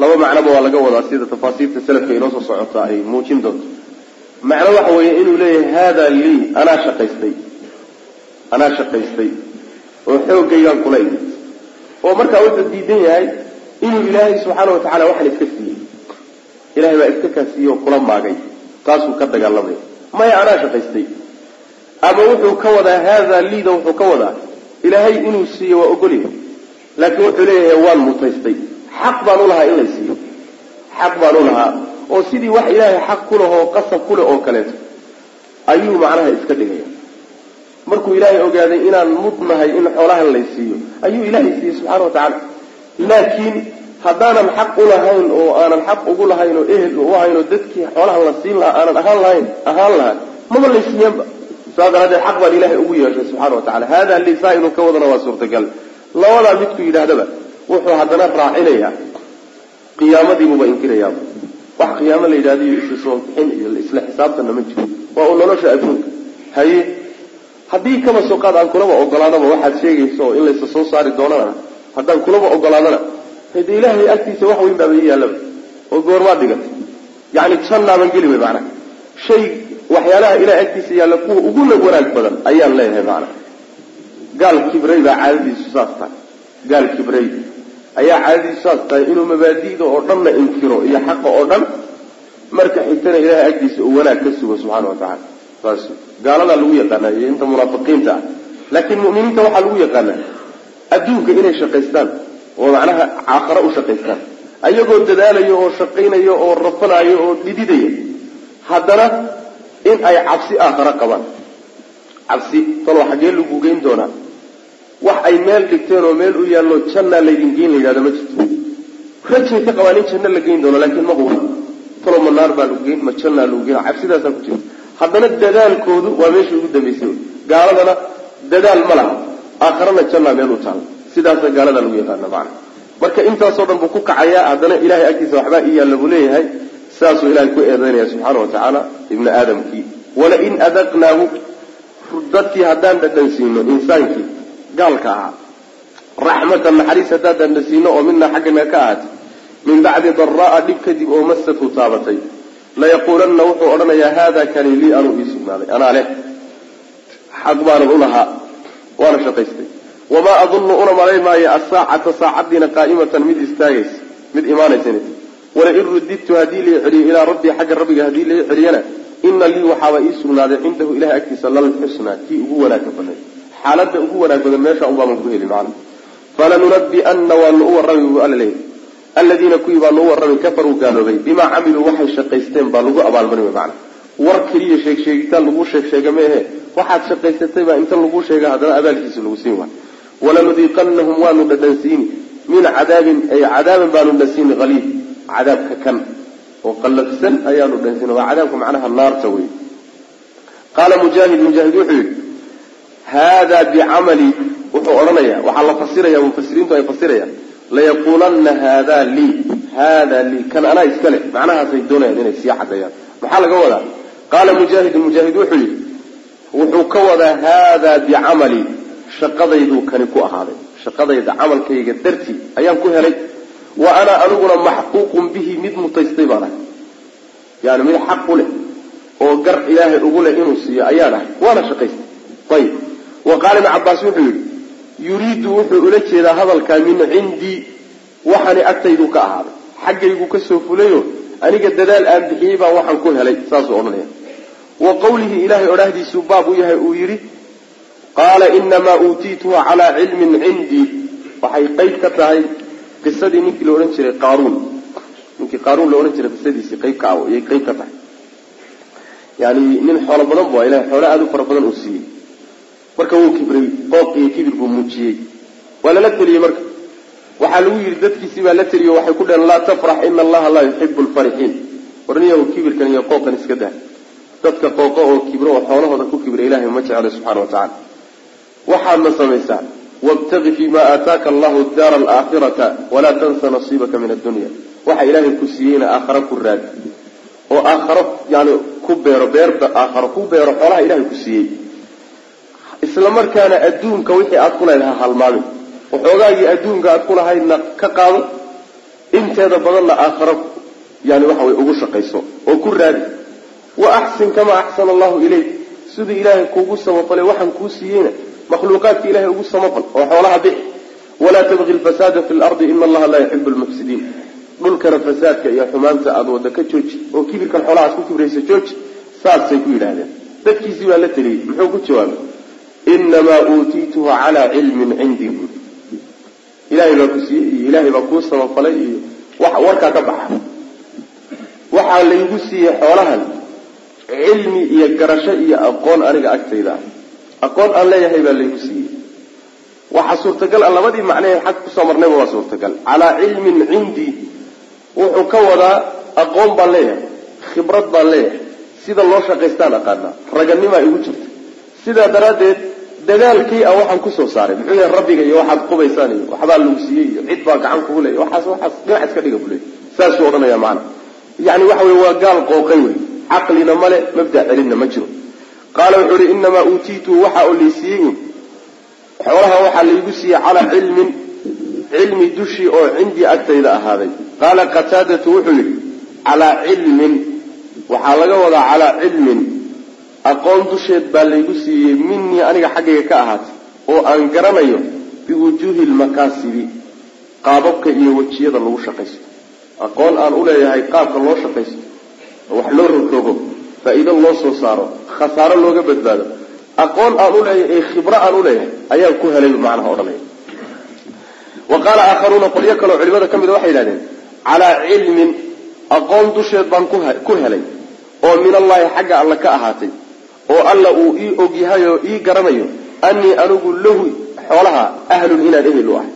laba macnoba waa laga wadaa sida tafaasiirta salafka inoo soo socota ay muujin doonto. Macno waxa weeye inuu leeyahay haada lii anaa shaqaystay anaa shaqaystay oo xoogaygaan kula imid oo markaa wuxuu diidan yahay inuu ilaahay subxaana wa tacala waxan iska siiyey. Ilahay baa iska kaa siiyey oo kula maagay taasuu ka dagaalamaya maya anaa shaqaystay. Ama wuxuu ka wadaa haada liida wuxuu ka wadaa. Ilaahay inuu siiyo waa ogolyahay laakiin wuxuu leeyahay waan mutaystay. Xaq baan u lahaa in lay siiyo. Xaq baan u lahaa. Oo sidii wax ilaahay xaq ku leh oo qasab ku leh oo kaleeto ayuu macnaha iska dhigaya. Markuu ilaahay ogaaday inaan mudnahay in xoolahan lay siiyo ayuu ilaahay siiyey subxaana wa tacaala. Laakiin haddaanan xaq u lahayn oo aanan xaq ugu lahayn oo ehel u ahayn oo dadkii xoolahan la siin lahaa aanan ahaan lahayn ahaan lahaa maba lay siiyeenba saas daraaddeed xaq baan ilaahay ugu yeeshay subxana wa tacala hada lisaa inuu ka wadana waa suurtagal. Labadaa midku yidhaahdaba wuxuu haddana raacinayaa qiyaamadiibuba inkirayaaba wax qiyaamo la yidhahdo iyo isla soo bixin iyo isla xisaabtanna ma jiro. Waa uu nolosha adduunka haye haddii kaba soo qaad aan kulaba ogolaadaba waxaad sheegaysa oo in laysa soo saari doonana. Haddaan kulaba ogolaadana hade ilaahay agtiisa wax weyn baaba ii yaallaba oo goormaad dhigatay yacni jannaaban geli way macnaha. Shay waxyaalaha ilahay agtiisa yaalla kuwa uguna wanaag badan ayaan leeyahay macnaha. Gaal kibrey baa caadadiisu saas tahay. Gaal kibrey ayaa caadadiisu saas tahay inuu mabaadi'da oo dhanna inkiro iyo xaqa oo dhan marka xigtana ilaahay agtiisa uu wanaag ka sugo subxaana wa tacala saas gaaladaa lagu yaqaanaa iyo inta munaafiqiinta ah. Laakiin mu'miniinta waxaa lagu yaqaanaa adduunka inay shaqaystaan oo macnaha aakhare u shaqaystaan. Ayagoo dadaalayo oo shaqaynayo oo rafanayo oo dhididaya haddana in ay cabsi aakhare qabaan. Cabsi talo xaggee lagu geyn doonaa. Wax ay meel dhigteen oo meel u yaallo jannaa laydin geyn la yidhahda ma jirto. Rajay ka qabaan in janno la geyn doono laakiin ma huba talo ma baa lagu geyn ma jannaa lagu geyn cabsidaasaa ku jirta haddana dadaalkoodu waa meesha ugu dambaysay gaaladana dadaal ma laha. Aakharana jannaa meel u taala sidaasa gaalada lagu yaqaana macana marka intaasoo dhan buu ku kacayaa haddana ilahay agtiisa waxbaa ii yaalla buu leeyahay sidaasuu ilahay ku eedaynaya subxaana wa tacaala ibni aadamkii. Walain adaqnaahu dadkii haddaan dhadhansiino insaankii gaalka ahaa. Raxmatan naxariis haddaan dhadhansiino oo minaa xaggana ka ahaatay. Min bacdi daraa dhib kadib oo masatu taabatay. Layaquulanna wuxuu odhanayaa haada kani lii anuu ii sugnaaday. Anaa leh xaq baanan u lahaa waana shaqaystay wamaa adunnu una malay maayo asaacata saacadiina qaa'imatan mid istaagaysa mid imaanaysan walain rudidtu haddii lai celiyo ilaa rabbii xagga rabbiga haddii lai celiyana ina lii waxaaba ii sugnaaday cindahu ilahay agtiisa lalxusnaa kii ugu wanaagka badnay xaaladda ugu wanaag badan meesha unbaaban ku heli macna falanunabi'anna waanu u warrami buu alla leeyahy aladiina kuwii baanu u warrami kafaruu gaaloobay bimaa camiluu waxay shaqaysteen baa lagu abaalmarin wey macna war keliya sheeg sheegitaan lagu sheeg sheega meehe waxaad shaqaysatay baa inta lagu sheega haddana abaalkiisa lagu siin waay walanudiiqanahum waanu dhadhansiini min cadaabin ay cadaaban baanu dhasiini haliid cadaabka kan oo qallafsan ayaanu dhansiina waa cadaabka macnaha naarta wey qaala mujaahid mujaahid wuxuu yidhi haadaa bicamali wuxuu odhanayaa waxaa la fasiraya mufasiriintu ay fasirayaan layaquulanna haadaa lii haadaa lii kan anaa iska leh macnahaasay doonayaan inay sii caddeeyaan maxaa laga wadaa qaala mujaahidun mujaahid wuxuu yidhi wuxuu ka wadaa haadaa bicamali shaqadayduu kani ku ahaaday shaqadayda camalkayga dartii ayaan ku helay. Wa ana aniguna maxquuqun bihi mid mutaystay baan ahay. Yani mid xaq u leh oo gar ilaahay ugu leh inuu siiyo ayaan ahay. Waana shaqaystay. Ayib wa qaala ibn cabaas wuxuu yidhi yuriidu wuxuu ula jeedaa hadalkaa min cindii waxani agtaydu ka ahaaday xaggaygu ka soo fulayo aniga dadaal aan bixiyey baan waxaan ku helay. Saasuu odhanaya wa qawlihi ilaahay odhahdiisuu baab u yahay uu yidhi qaala inamaa uutiituhu calaa cilmin cindii waxay qeyb ka tahay qisadii ninkii la odhan jiray qaaruun. Ninkii qaaruun la odhan jiray qisadiisii qeyb ka ah ayay qeyb ka tahay. Yani nin xoolo badan bu ilahay xoolo aada u fara badan uu siiyey. Marka wuu kibray qooq iyo kibir buu muujiyey. Waa lala teliyey marka. Waxaa lagu yidhi dadkiisii baa la teliyo waxay ku dheheen laa tafrax ina allaha laa yuxibu lfarixiin warniyahu kibirkan iyo qooqan iska dah dadka qooqo oo kibro oo xoolahooda ku kibra ilahay ma jeclo subxana wa tacala waxaadna samaysaa wabtagi fi ma aataaka allahu daara alaakhirata walaa tansa nasiibaka min addunya. Waxa ilaahay ku siiyeyna aakhara ku raadi oo aakharo yani ku beero beerba aakharo ku beero xoolaha ilahay ku siiyey. Isla markaana adduunka wixii aad ku leedahay halmaamin waxoogaagii adduunka aad ku lahaydna ka qaado. Inteeda badanna aakharo yani waxa way ugu shaqayso oo ku raadi. Wa axsin kamaa axsana allahu ilayk. Siduu ilaahay kuugu samafalay waxaan kuu siiyeyna makhluuqaadka ilahay ugu samafal oo xoolaha bixi. Walaa tabqi lfasaada fi lardi ina allaha laa yuxibu lmufsidiin dhulkana fasaadka iyo xumaanta aada wadda ka jooji oo kibirkan xoolahaas ku kibraysa jooji saasay ku yidhaahdeen. Dadkiisii baa la teliyey muxuu ku jawaabay? Inamaa uutiituhu calaa cilmin cindii buui ilahay baa ku siiyey iyo ilaahay baa kuu samafalay iyo warkaa ka baxa. Waxaa laygu siiyey xoolahan cilmi iyo garasho iyo aqoon aniga agtayda ah aqoon aan leeyahay baa laygu siiyey waxaa suurtagal a labadii macnahee xag ku soo marnayba waa suurtagal. Calaa cilmin cindii wuxuu ka wadaa aqoon baan leeyahay khibrad baan leeyahay. Sida loo shaqaystaan aqaanaa raganimaa igu jirta. Sidaa daraaddeed dadaalkii a waxaan ku soo saaray muxuu yahay rabbiga iyo waxaad qubaysaan iyo waxbaa lagu siiyey iyo cid baa gacan kugu leeya waxaas waxaas dhinac iska dhiga buu leey saasuu odhanaya macana yani waxa wey waa gaal qooqay wey caqlina male mabda celinna ma jiro qaala wuxuu ihi inamaa uutiitu waxa oo laysiiyey xoolaha waxaa laygu siiyey calaa cilmin cilmi dushii oo cindii agtayda ahaaday. Qaala qataadatu wuxuu yidhi calaa cilmin waxaa laga wadaa calaa cilmin. Aqoon dusheed baa laygu siiyey minii aniga xaggayga ka ahaatay oo aan garanayo biwujuuhi lmakaasibi qaababka iyo wejiyada lagu shaqaysto. Aqoon aan uleeyahay qaabka loo shaqaysto wax loo rogrogo faa-iido loo soo saaro khasaaro looga badbaado. Aqoon aan uleeyahay ee khibro aan uleeyahay ayaan ku helay macnaha odhanaya wa qaala aakharuuna qolyo kaleo culimada ka mida waxay yidhahdeen calaa cilmin aqoon dusheed baan ku helay oo min allahi xagga alla ka ahaatay oo alla uu ii ogyahay oo ii garanayo anii anigu lahu xoolaha ahlun inaan ehel u ahay.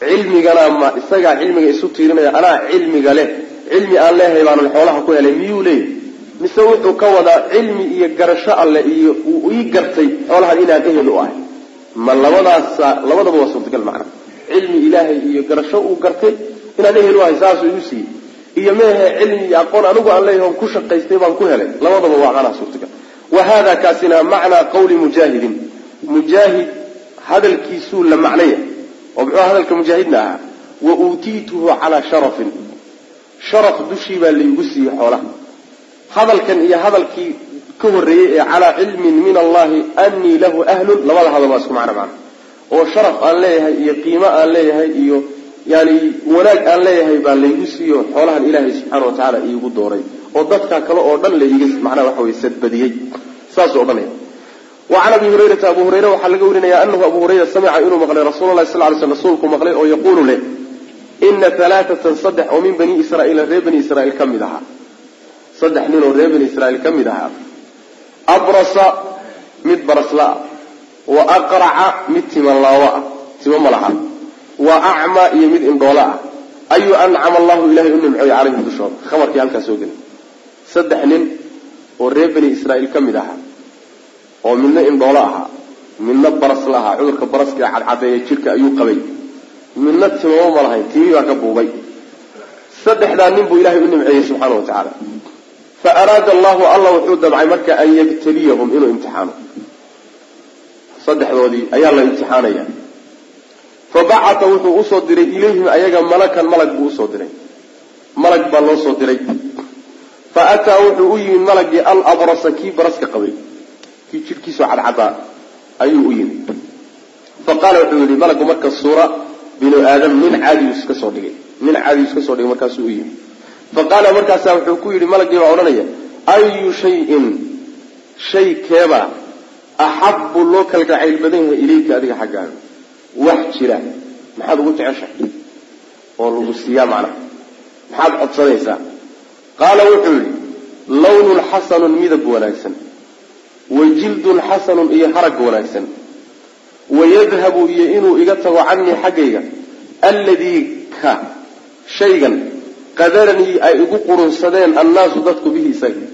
Cilmigana ma isagaa cilmiga isu tiirinaya anaa cilmiga leh cilmi aan leehay baanan xoolaha ku helay miyuu leeyahy mise wuxuu ka wadaa cilmi iyo garasho alle iyo uu ii gartay xoolahan inaan ehel u ahay. Ma labadaasa labadaba waa suurtagal macna. Cilmi ilaahay iyo garasho uu gartay inaan ehel u ahay saasuu igu siiyey. Iyo meehe cilmi iyo aqoon anigu aan leeyahay on ku shaqaystay baan ku helay. Labadaba waa macnaha suurtagal. Wa hada kaasina macnaa qawli mujaahidin. Mujaahid hadalkiisuu la macnaya. Oo muxuu hadalka mujaahidna ahaa? Wa uutiituhu calaa sharafin. Sharaf dushii baa laygu siiyey xoolaha hadalkan iyo hadalkii ka horreeyey ee calaa cilmin min allahi anii lahu ahlun labada hadal waa isku macno macna oo sharaf aan leeyahay iyo qiimo aan leeyahay iyo yani wanaag aan leeyahay baa laygu siiyo xoolahan ilaahay subxaana wa tacaala iigu dooray. Oo dadkaa kale oo dhan laiga macnaha waxa wey sadbadiyey. Saasuu odhanaya wacan abi hurayrata abu hurayre waxaa laga warinaya anahu abu hurayra samica inuu maqlay rasuula sal ly sl rasuulku maqlay oo yaquulu leh ina alaaatan saddex oo min bani israaiila reer bani israiil ka mid ahaa saddex nin oo reer bani israiil ka mid ahaa. Abrasa mid barasla-a wa aqraca mid timalaawo ah timo malaha wa acma iyo mid indhoolo ah. Ayuu ancama allahu ilahay u nimcooy calayhim dushooda khabarkii halkaa soo geli saddex nin oo reer bani israiil ka mid ahaa. Oo midna indhoolo ahaa. Midna barasla ahaa. Cudurka baraska ee cadcadeeya jidhka ayuu qabay. Midna timamo ma lahayn. Timii baa ka buubay. Saddexdaa nin buu ilahay u nimceeyey subxaana wa tacaala fa araada allahu allah wuxuu dabcay marka an yabtaliyahum inuu imtixaano saddexdoodii ayaa la imtixaanaya fa bacata wuxuu u soo diray ilayhim ayaga malakan malag buu u soo diray malag baa loo soo diray fa ataa wuxuu u yimid malagii alabrasa kii baraska qabay kii jidhkiisoo cadcadaa ayuu u yimid fa qaala wuxuu yihi malagu marka suura binu aadam nin caadiyu iska soo dhigay nin caadiyu iska soo dhigay markaasuu u yimid fa qaala markaasaa wuxuu ku yidhi malagii baa odhanaya ayu shayin shay keebaa axabu loo kalgacayl badan yahay ilayka adiga xaggaaga. Wax jira maxaad ugu jeceshahay? Oo lagu siiyaa macnaha maxaad codsanaysaa? Qaala wuxuu yidhi lawnun xasanun midab wanaagsan wa jildun xasanun iyo harag wanaagsan wayadhabu iyo inuu iga tago canii xaggayga alladii ka shaygan qadaranii ay igu qurunsadeen annaasu dadku bihi isaga.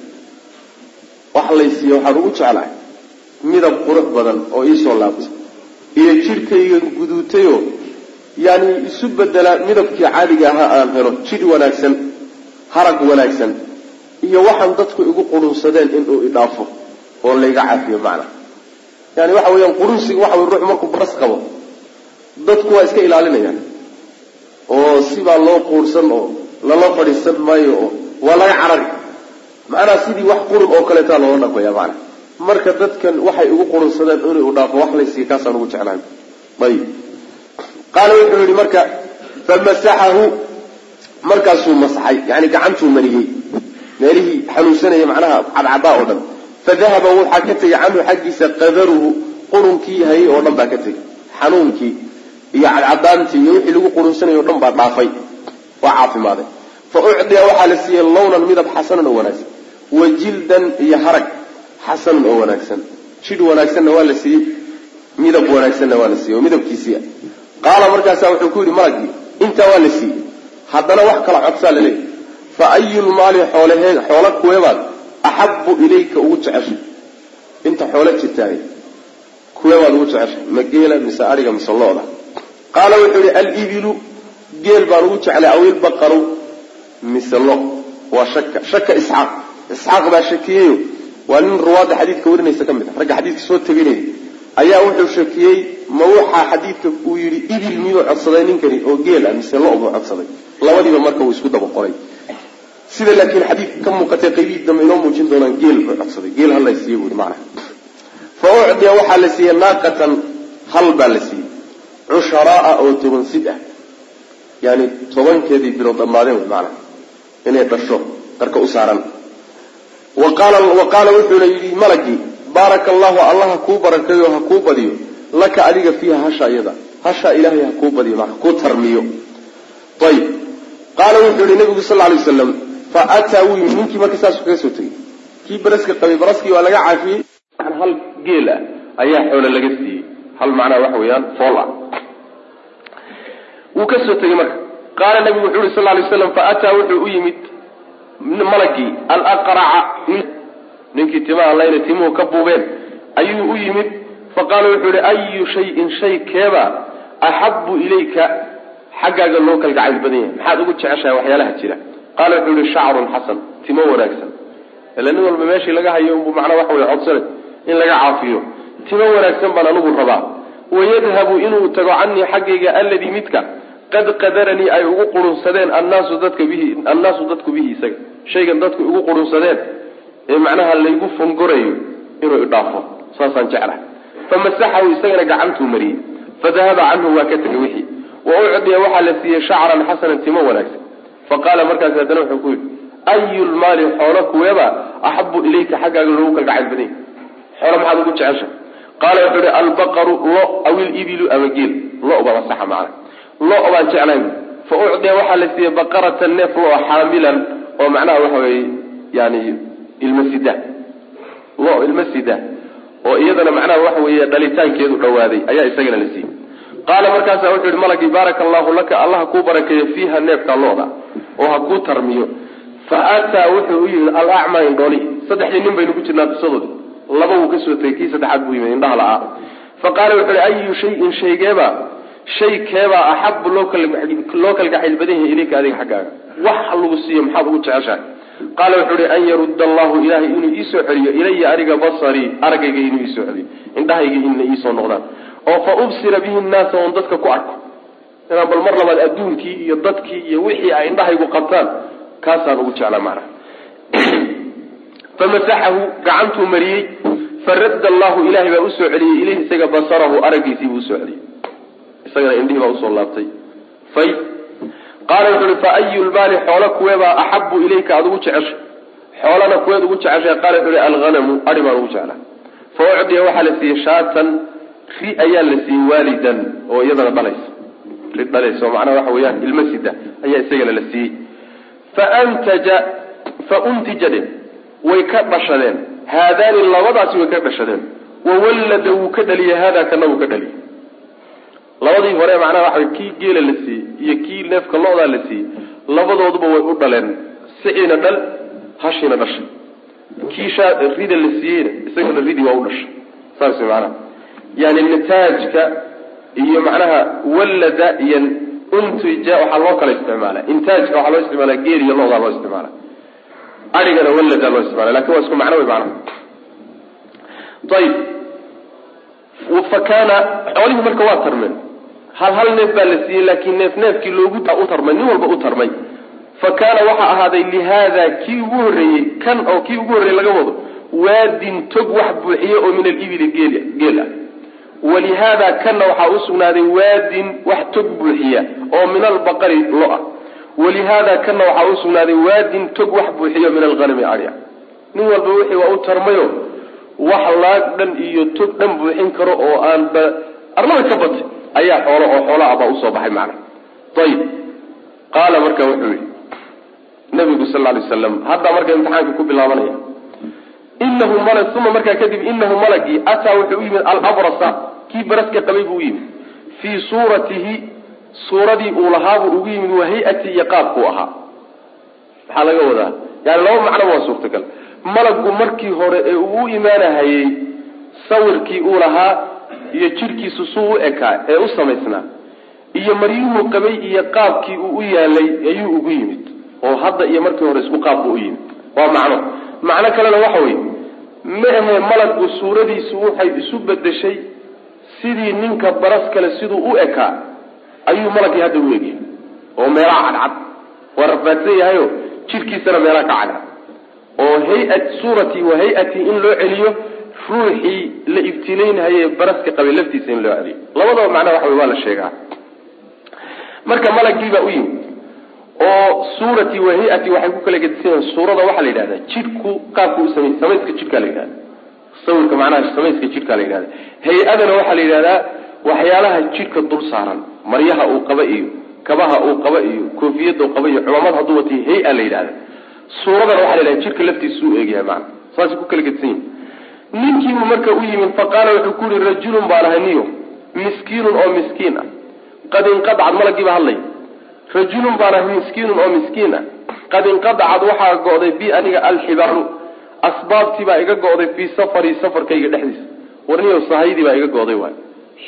Wax laysiiya waxaan ugu jeclahay midab qurux badan oo iisoo laabtay iyo jidhkayga guduutayoo yani isu bedelaa midabkii caadiga ahaa aan helo jidh wanaagsan harag wanaagsan iyo waxaan dadku igu qurunsadeen inuu idhaafo oo layga caafiyo macna. Yani waxa weeyaan qurunsiga waxa wey ruux markuu baras qabo dadku waa iska ilaalinayaan. Oo sibaa loo quursan oo lala fadhiisan maayo waa laga carari. Macnaha sidii wax qurun oo kaleetaa loola dhaqmaya macna marka dadkan waxay igu qurunsadeen inuu dhaafo wax laysiiya kaasaan ugu jeclahay ayib. Qaala wuxuu yihi marka famasaxahu markaasuu masaxay yani gacantuu mariyey meelihii xanuunsanaya macnaha cadcadaa oo dhan. Fadahaba waxaa ka tegay canhu xaggiisa qadaruhu qurunkii hayay oo dhan baa ka tegay. Xanuunkii iyo cadcadaantii iyo wixii lagu qurunsanayay o dhan baa dhaafay waa caafimaaday. Fa ucdiya waxaa la siiyey lawnan midab xasanan oo wanaagsan. Wa jildan iyo harag xasanan oo wanaagsan. Jidh wanaagsanna waa la siiyey midab wanaagsanna waa la siiyey oo midabkiisiia qaala markaasaa wuxuu ku yidhi malagii intaa waa la siiyey haddana wax kala codsaa la leeyahy fa ayulmaali xoolahee xoolo kuweebaad axabu ilayka ugu jeceshay. Inta xoolo jirtaay kuweebaad ugu jeceshay ma geela mise ariga mise looda. Qaala wuxuu yihi alibilu geel baan ugu jeclay aw ilbaqaru mise lo waa shaka shaka isxaaq. Isxaaq baa shakiyeyo waa nin ruwaadda xadiidka warinaysa ka mid a ragga xadiidka soo teginaya ayaa wuxuu shakiyey ma waxaa xadiidka uu yidhi ibil miyuu codsaday ninkani oo geel ah mise lo buu codsaday. Labadiiba marka uu isku daba qoray. Sida laakiin xadiidka ka muuqatay qaybihii dambe inoo muujin doonaan geel buu codsaday. Geel hal la siiye buu macnaha fa ucdiya waxaa la siiyey naaqatan hal baa la siiyey. Cusharaaa oo toban sid ah yani tobankeedii bilood dhammaadeen wy maanaa inay dhasho qarka u saaran. Wa qaala wuxuuna yidhi malagii baaraka allahu allah kuu barakeeyo ha kuu badiyo. Laka adiga fiiha hasha iyada. Hasha ilaahay ha kuu badiyo maa kuu tarmiyo. Ayib qaala wuxuu yihi nabigu sal lay waslam fa ataa wuu yimi ninkii marka saasuu kaga soo tegey. Kii baraska qabay baraskii waa laga caafiyey. Hal geel ah ayaa xoolo laga siiyey. Hal macnaa waxa weeyaan fool ah wuu ka soo tegey marka. Qaala nabigu wuxuu yihi sal lay slam fa ataa wuxuu u yimid malagii alaqraca ninkii timaha layna timuhu ka buubeen. Ayuu u yimid faqaala wuxuu yihi ayu shayin shay keeba axabu ilayka. Xaggaaga loo kalgacayl badan yahay. Maxaad ugu jeceshahay waxyaalaha jira. Qaala wuxuu yihi shacrun xasan timo wanaagsan. Ila nin walba meeshii laga hayo unbu macnaa waxa wey codsane in laga caafiyo. Timo wanaagsan baan anigu rabaa. Wayadhabu inuu tago canii xaggayga alladii midka qad qadaranii ay ugu qurunsadeen annaasu dadka bihi annaasu dadku bihi isaga. Shaygan dadku igu qurunsadeen ee macnaha laygu fongorayo inuu idhaafo saasaan jeclahay. Famasaxahu isagana gacantuu mariyey. Fadahaba canhu waa ka tegay wixii. Wa ucdiya waxaa la siiyey shacran xasanan timo wanaagsan. Faqaala markaas haddana wuxuu ku yidhi ayu lmaali xoolo kuweeba axabu ilayka xaggaaga loogu kalgacayl badanya xoolo maxaad ugu jecesha qaala wuxuu ihi albaqaru lo aw ilibilu ama geel lo baa masaxa macna lo baan jeclahay fa ucdiya waxaa la siiyey baqaratan neef lo xaamilan oo macnaha waxa weeye yani ilma sida. Lo ilma sida oo iyadana macnaha waxa weeye dhalitaankeedu dhawaaday ayaa isagana la siiyey. Qaala markaasa wuxuu yihi malagii baaraka allahu laka allah ha kuu barakeeyo fiiha neefka looda oo ha kuu tarmiyo. Fa ataa wuxuu u yimid alacmaa indhooli saddexdii nin baynu ku jirnaa qisadoodi. Laba wuu ka soo tegey kii saddexaad buu yimid indhaha la-aa fa qaala wuxuu yihi ayu shayin shaygeeba shay keebaa axabu loo kalgacayl badan yahay ilayka adiga xaggaaga. Wax lagu siiyo maxaad ugu jeceshahay? Qaala wuxuu ihi an yarudda allahu ilaahay inuu iisoo celiyo ilaya aniga basarii aragayga inuu iisoo celiyo. Indhahayga inna iisoo noqdaan. Oo fa ubsira bihi nnaasa oon dadka ku arko. Inaan bal mar labaad adduunkii iyo dadkii iyo wixii ay indhahaygu qabtaan kaasaan ugu jeclaa macnaha famasaxahu gacantuu mariyey. Faradda allahu ilahay baa u soo celiyey ilayhi isaga basarahu araggiisii buu u soo celiyey isagana indhihii baa u soo laabtay. Fay qaala wuxu uhi fa ayu lmaali xoolo kuweebaa axabu ilayka aada ugu jeceshay? Xoolana kuweed ugu jeceshay qaala wuxu uhi alghanamu ari baan ugu jeclaa. Fa ucdiya waxaa la siiyey shaatan ri ayaa la siiyey waalidan oo iyadana dhalaysa ri dhalaysa oo macnaha waxa weeyaan ilma sida ayaa isagana la siiyey. Faantaja fa untija way ka dhashadeen. Haadaani labadaasi way ka dhashadeen. Wawallada wuu ka dhaliyey haadaa kana wuu ka dhaliyey labadii hore macnaha waxa kii geela la siiyey iyo kii neefka lo-daa la siiyey labadooduba way u dhaleen siciina dhal hashiina dhashay. Kii rida la siiyeyna isagana ridii waa u dhashay. Saas macnaha. Yani nataajka iyo macnaha wallada iyo untija waxaa loo kala isticmaala intaajka waxaa loo isticmaala geel iyo lo-daa loo isticmaala arigana wallada loo isticmaala laakiin waa isku macno wey macnaha. Ayib fa kaana xoolihii marka waa tarmeen hal hal neef baa la siiyey laakiin neef neefkii loogu u tarmay nin walba u tarmay. Fa kaana waxaa ahaaday lihaada kii ugu horreeyey kan oo kii ugu horreeyey laga wado waadin tog wax buuxiye oo min alibili geel ah. Walihaada kanna waxaa usugnaaday waadin wax tog buuxiya oo min albaqari lo ah. Walihaada kanna waxaa usugnaaday waadin tog wax buuxiya min alhanami adya nin walba wixii waa u tarmayo wax laag dhan iyo tog dhan buuxin karo oo aan ba arlada ka batay ayaa xoolo oo xoola ah baa u soo baxay macna ayib qaala marka wuxuu yihi nabigu sal lay slam hadda marka imtixaanka ku bilaabanaya inahu malag uma markaa kadib inahu malagii ataa wuxuu u yimid alabrasa kii baraska qabay buu u yimid. Fii suuratihi suuradii uu lahaabuu ugu yimid wa hay'ati iyo qaabkuu ahaa. Maxaa laga wadaa? Yani laba macnoba waa suurtagal. Malaggu markii hore ee uu u imaanahayey sawirkii uu lahaa iyo jidhkiisu suu u ekaa ee u samaysnaa iyo maryuhuu qabay iyo qaabkii uu u yaalay ayuu ugu yimid oo hadda iyo markii hore isku qaab buu u yimid. Waa macno. Macno kalena waxa weye ma ahe malaggu suuradiisu waxay isu bedeshay sidii ninka baras kale siduu u ekaa ayuu malagii hadda u egyahay oo meelaha cadcad. Waa rafaadsan yahayo jidhkiisana meelaha ka cadcad. Oo hay'at suurati wa hay'ati in loo celiyo ruuxii la ibtilaynhaye baraska qabay laftiisa in loo celiyo labadaba macnaha waxa waa la sheegaa. Marka malaggiibaa u yimid oo suurati wa hay'ati waxay ku kala gedisan suurada waxaa la yidhahdaa jidhku qaabku u samey samayska jidhkaa la yidhahda sawirka macnaha samayska jidhkaa la yidhahda hay'adana waxaa la yidhahdaa waxyaalaha jidhka dul saaran maryaha uu qaba iyo kabaha uu qaba iyo koofiyada uu qaba iyo cumamad hadduu watay hay'a la yidhahda suuradana waxaa la yidhahda jidhka laftiisa u eegyahay macana saasay ku kala gedisan yihiin ninkiibuu marka u yimid faqaala wuxuu ku yihi rajulun baan ahay niyo miskiinun oo miskiin ah. Qad inqadacad malaggiiba hadlay. Rajulun baan ahay miskiinun oo miskiin ah. Qad inqadacad waxaa go'day bi aniga alxibaalu asbaabtii baa iga go'day fii safari safarkayga dhexdiisa. Warniyo sahaydii baa iga go'day waay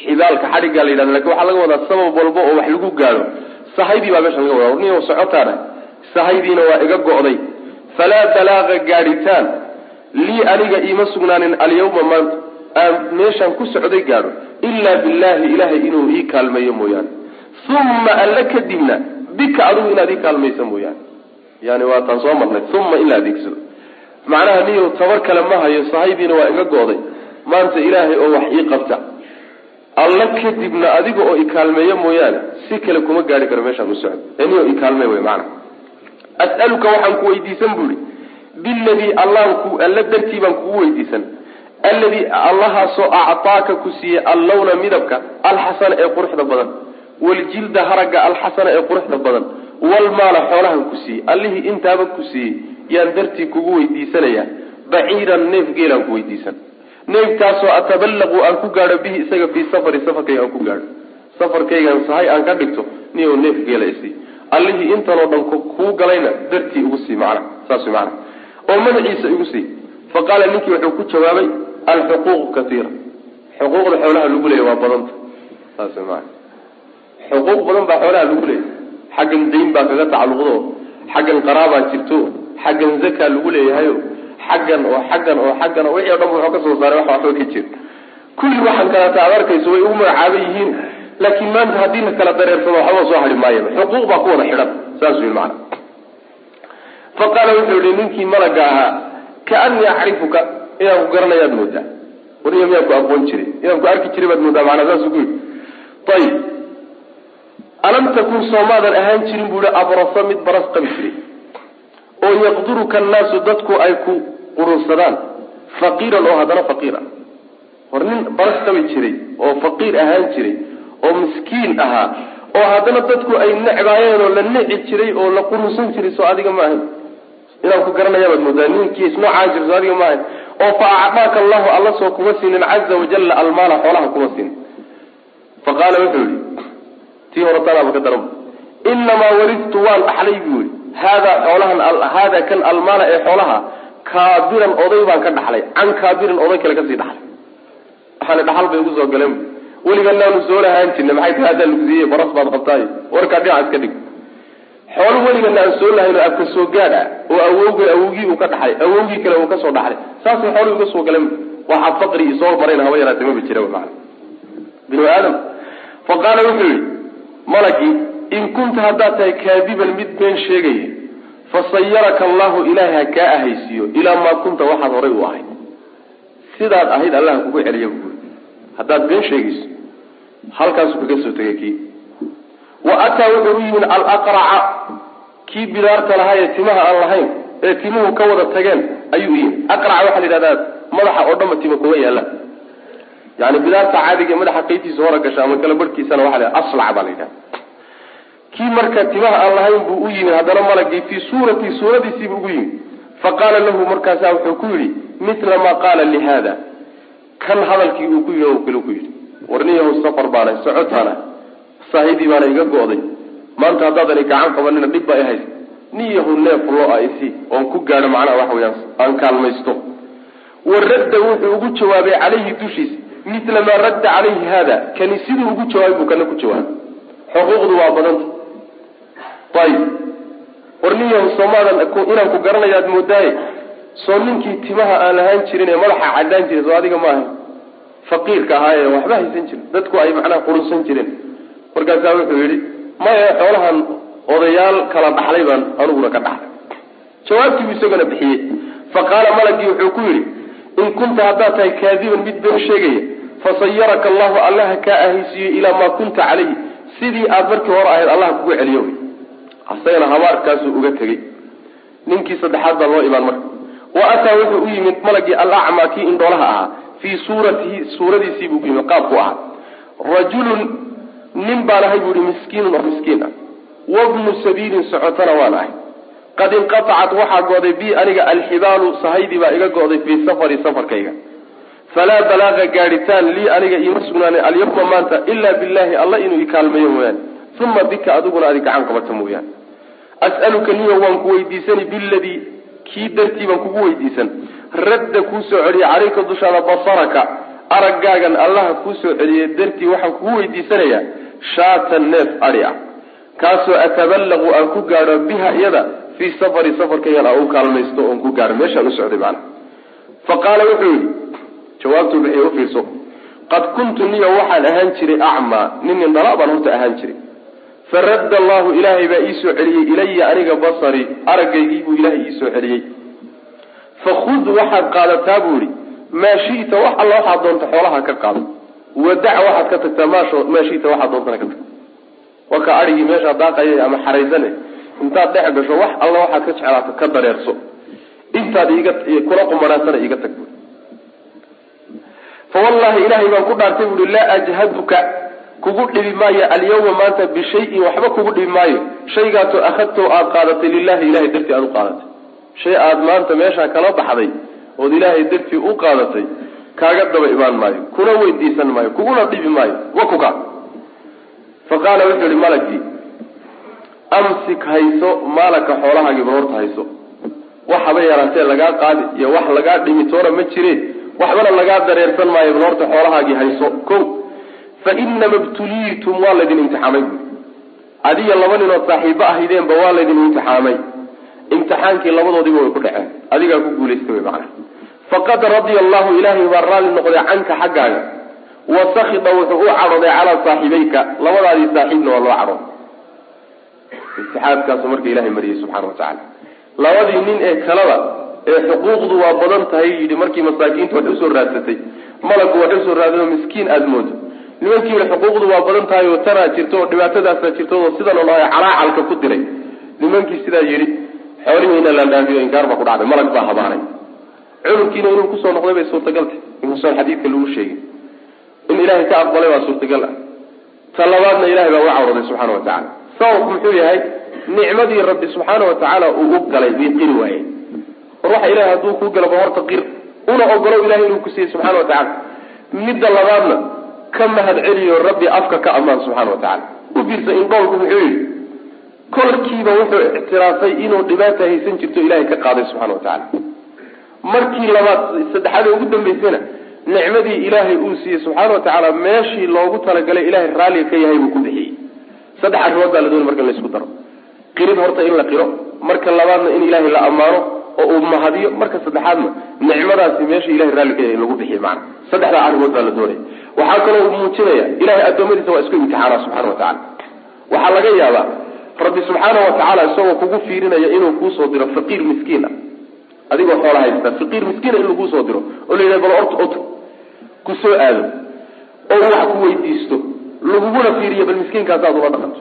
xibaalka xadhiggaa la yidhahda laakiin waxaa laga wadaa sabab walba oo wax lagu gaadho. Sahaydii baa meesha laga wadaa. Warniyo socotaana sahaydiina waa iga go'day. Falaa balaaqa gaadhitaan lii aniga iima sugnaanin alyawma maanta aan meeshaan ku socday gaadho ilaa billaahi ilaahay inuu ii kaalmeeyo mooyaane. Uma alla kadibna bika adigu inaad ii kaalmaysa mooyaane. Yani waa taan soo marnay uma in la adeegsado. Macnaha niyo tabar kale ma hayo sahaydiina waa iga go'day maanta ilaahay oo wax ii qabta. Alla kadibna adiga oo ikaalmeeyo mooyaane si kale kuma gaari karo meeshaan u socdo. Eniyo ikaalme wey maana as'aluka waxaan ku weydiisan bu biladii allaanku alla dartii baan kugu weydiisan. Alladii allahaasoo actaaka ku siiyey allawna midabka alxasana ee quruxda badan. Waljilda haragga alxasana ee quruxda badan. Walmaala xoolahan ku siiyey allihii intaaba ku siiyey yaan dartii kugu weydiisanaya. Baciiran neef geelaan ku weydiisan. Neefkaasoo ataballaqu aan ku gaadho bihi isaga fii safari safarkayga aan ku gaadho. Safarkaygaan sahay aan ka dhigto niyo neef geela isii allihii intanoo dhan kuu galayna dartii igu sii macna saas way oo magaciisa igu sii. Fa qaala ninkii wuxuu ku jawaabay alxuquuqu katiira. Xuquuqda xoolaha lagu leeya waa badanta. Saas way macna xuquuq badan baa xoolaha lagu leeya xaggan dayn baa kaga tacalluqdo xaggan qaraabaa jirto xaggan zakaa lagu leeyahayo xaggan oo xaggan oo xaggan oo wixii o dhan wuxuu ka soo saaray wax waxba ka jir. Kulli waxaan kaleata aad arkayso way ugu magacaaban yihiin laakiin maanta haddii la kala dareersado waxba soo hadhi maayaba. Xuquuq baa ku wada xidhan. Saas wey macana fa qaala wuxuu yihi ninkii malaga ahaa kaanii acrifuka inaan ku garanayaad moodaa. Wariya miyaan ku aqoon jiray inaan ku arki jiray baad moodaa maanaa saasuu ku yidhi. Ayib alam takun soomaadan ahaan jirin buu ihi abrasa mid baras qabi jiray. Oo yaqduruka annaasu dadku ay ku qurunsadaan faqiiran oo haddana faqiir ah hor nin baras qabi jiray oo faqiir ahaan jiray oo miskiin ahaa oo haddana dadku ay necbaayeen oo la nici jiray oo la qurunsan jiray soo adiga ma ahayn inaan ku garanayabaad moodaa ninkii isnoocaa jira soo adiga ma ahayn oo fa acdaaka allahu alla soo kuma siinin caza wajalla almaala xoolaha kuma siinin faqaala wuxuu yihi tii horetanaaba ka daran. Inamaa waridtu waan dhaxlay buu yihi haadaa xoolahan haadaa kan almaala ee xoolaha kaabiran oday baan ka dhaxlay. Can kaabirin oday kale ka sii dhaxlay. Waxaana dhaxal bay ugu soo galeen. Weligannaanu soo lahaan jirna maxay tahay haddaa lagu siiyey baras baad qabtaay warkaa dhinac iska dhig xoolo weligana aan soo lahayn oo abka soo gaad ah oo awowga awowgii uu ka dhaxlay awowgii kale uu ka soo dhaxlay. Saasay xoolii uga soo galeen waxaa faqri i soo marayn haba yaraate maba jira maana binu aadam fa qaala wuxuu yihi malagii in kunta haddaad tahay kaadiban mid been sheegaya fasayaraka allahu ilaahay ha kaa ahaysiiyo ilaa maa kunta waxaad horay u ahayd. Sidaad ahayd allah kugu celiya buui haddaad been sheegayso halkaasuu kaga soo tegay kii wa ataa wuxuu u yimid alaqraca kii bidaarta lahaa ee timaha aan lahayn ee timuhu ka wada tageen ayuu yimid aqraca waxaa la yidhahdaa madaxa oo dhanba tima kuma yaalla yani bidaarta caadiga madaxa qeybtiisa hora gasha ama kala barhkiisana waxa la aslac baa la yidhahda kii marka timaha aan lahayn buu u yimid haddana malagii fii suurati suuradiisiibu ugu yimid fa qaala lahu markaasa wuxuu ku yidhi mila maa qaala lihada kan hadalkii uu ku yidhi o kale ku yidhi warniyahu safar baana socotaana saahidii baana iga go'day. Maanta haddaadan gacan qabanina dhib baa ihays niyahu neef loo a isi oon ku gaadho macnaha waxa weyaan aan kaalmaysto. Wa radda wuxuu ugu jawaabay calayhi dushiisa mila maa radda calayhi hada kani siduu ugu jawaabay buu kana ku jawaabay. Xuquuqdu waa badanta. Ayib warniyahu soomaadan inaan ku garanayaad moodaaye soo ninkii timaha aan lahaan jirin ee madaxa cadaan jiray soo adiga ma ahay faqiirka ahaa ee waxba haysan jirin. Dadku ay macnaha qurunsan jireen markaasaa wuxuu yidhi maya xoolahan odayaal kala dhaxlay baan aniguna ka dhaxlay jawaabtiibuu isagona bixiyey. Fa qaala malagii wuxuu ku yidhi in kunta haddaad tahay kaadiban mid been sheegaya fasayaraka allahu allaha kaa ahaysiiyo ilaa maa kunta calayhi. Sidii aad markii hore ahayd allah kugu celiyo asagana habaarkaasuu uga tegey. Ninkii saddexaad baa loo imaan marka. Wa ataa wuxuu u yimid malagii alacmaa kii indhoolaha ahaa fii suuratihi suuradiisiibuu ku yimid qaabku ahaa. Rajulun nin baan ahay buu ihi miskiinun oo miskiin ah. Wabnu sabiilin socotana waan ahay qad inqatacat waxaa go'day bi aniga alxibaalu sahaydii baa iga go'day fii safari safarkayga. Falaa balaaqa gaadhitaan lii aniga iima sugnaanin alyawma maanta ilaa billahi alla inuu ikaalmeeyo mooyaane. Uma bika adiguna adi gacan qabata mooyaane. As'aluka niyo waan ku weydiisani biladii kii dartii baan kugu weydiisan. Radda kuu soo celiyey calayka dushaada basaraka araggaagan allaha kuu soo dartii waxaan kugu weydiisanayaa shaatan neef adhi ah kaasoo ataballaqu aan ku gaadho biha iyada fii safari safarkaygan aan u kaalmaysto oon ku gaadho meeshaan u socday macana fa qaala wuxuu yidhi jawaabtuu bixiy u qad kuntu niyo waxaan ahaan jiray acmaa nin indhala baan horta ahaan jiray. Faradda allahu ilaahay baa iisoo celiyey ilaya aniga basari aragaygii buu ilaahay iisoo celiyey. Fakhud waxaad qaadataa buu yihi maa shita wax alla waxaad doonta xoolaha ka qaado wadac waxaad ka tagtaa maa shita waxaad doontana ka tag waa ka adhigii meeshaa daaqaya ama xaraysane intaad dhex gasho wax alla waxaad ka jeclaato ka dareerso. Intaad kula qumanaasana iga tag fa wallahi ilaahay baan ku dhaartay buui laa ajhaduka kugu dhibi maayo alyawma maanta bishayin waxba kugu dhibi maayo. Shaygaasoo akhadtoo aada qaadatay lilahi ilahay dartii aada u qaadatay. Shay aada maanta meeshaa kala baxday ood ilaahay dartii u qaadatay kaaga daba imaan maayo kuna weydiisan maayo kuguna dhibi maayo wa kuka fa qaala wuxuu yihi malagii amsik hayso maalaka xoolahaagii baroorta hayso. Wax haba yaraatee lagaa qaadi iyo wax lagaa dhimi toona ma jire. Waxbana lagaa dareersan maayo baroorta xoolahaagii hayso. Ko fa inama ibtuliitum waa laydin imtixaamay. Buui adiga laba ninood saaxiibo ahaydeenba waa laydin imtixaamay. Imtixaankii labadoodiiba way ku dhaceen. Adigaa ku guulaysta wy macana faqad radia allahu ilaahay baa raalli noqday canka xaggaaga. Wa sakida wuxuu u cadhooday calaa saaxibayka. Labadaadii saaxiibna waa loo cadhooday. Imtixaankaasu marka ilahay mariyey subxana wa tacaala. Labadii nin ee kalada ee xuquuqdu waa badan tahay yidhi markii masaakiintu wax u soo raadsatay malaggu wax u soo raadao miskiin aada moodo. Nimankii yihi xuquuqdu waa badan tahay oo tanaa jirto oo dhibaatadaasaa jirto oo sidan oo calaacalka ku diray nimankii sidaa yidhi xoolihiina la dhaafiyo inkaar baa ku dhacday malag baa habaanay cudurkiina inuu ku soo noqday bay suurtagaltay inkuusan xadiidka lagu sheegin. In ilaahay ka aqbalay baa suurtagal ah. Ta labaadna ilahay baa u cawraday subxaana wa tacala sababku muxuu yahay? Nicmadii rabbi subxaana wa tacaala uu u galay bay qiri waayeen. Waxa ilahay hadduu kuu galo ba horta qir. Una ogolow ilahay inuu ku siiyey subxana wa tacala midda labaadna ka mahad celiyo rabbi afka ka ammaan subxana wa tacala u fiirsa indhoolku muxuu yidhi kolkiiba wuxuu ictiraafay inuu dhibaata haysan jirto ilahay ka qaaday subxana wa tacaala markii labaad saddexaadee ugu dambaysana nicmadii ilaahay uu siiyey subxaana wa tacaala meeshii loogu talagalay ilahay raalliga ka yahay buu ku bixiyey. Saddex arrimood baa la doonay marka laysku daro. Qirid horta in la qiro marka labaadna in ilaahay la ammaano oo uu mahadiyo marka saddexaadna nicmadaasi meeshii ilahay raalli ka yahay in lagu bixiyo macana saddexdaa arrimood baa la doonaya waxaa kaloo uu muujinaya ilahay addoommadiisa waa isku imtixaanaa subxana wa tacala waxaa laga yaabaa rabbi subxaana wa tacaala isagoo kugu fiirinaya inuu kuusoo diro faqiir miskiin ah adigoo xoola haysta faqiir miskiina in laguu soo diro. Oo la yidhah bal ort ot ku soo aado. Oo wax ku weydiisto. Laguguna fiiriyo bal miskiinkaas aad ula dhaqanto.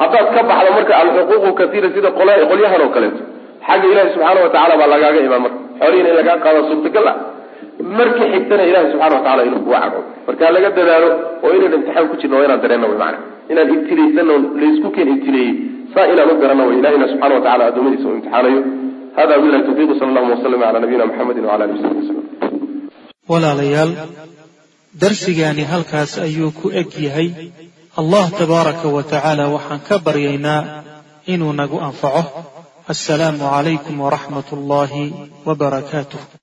Haddaad ka baxdo marka alxuquuqu kasiira sida qolyahan oo kaleeto xagga ilahi subxaana wa tacala baa lagaaga imaan marka. Xoolihiina in lagaa qaado suurtagal ah. Markii xigtana ilahi subxana wa tacala inuu kuga cago marka laga dadaalo oo inaynu imtixaan ku jirno waa inaan dareenno wy maana inaan ibtilaysano laysku keen ibtileeyey saa inaan u garanno wy ilahina subxana wa tacala addoommadiisa uu imtixaanayo hada bilahi tawfiiq sala allahuma waslama cala nabiyina muxamedi wala alihi wasabi wasalam walaalayaal darsigaani halkaas ayuu ku eg yahay allah tabaaraka wa tacaala waxaan ka baryaynaa inuu nagu anfaco assalaamu calaykum waraxmat ullaahi wa barakaatuh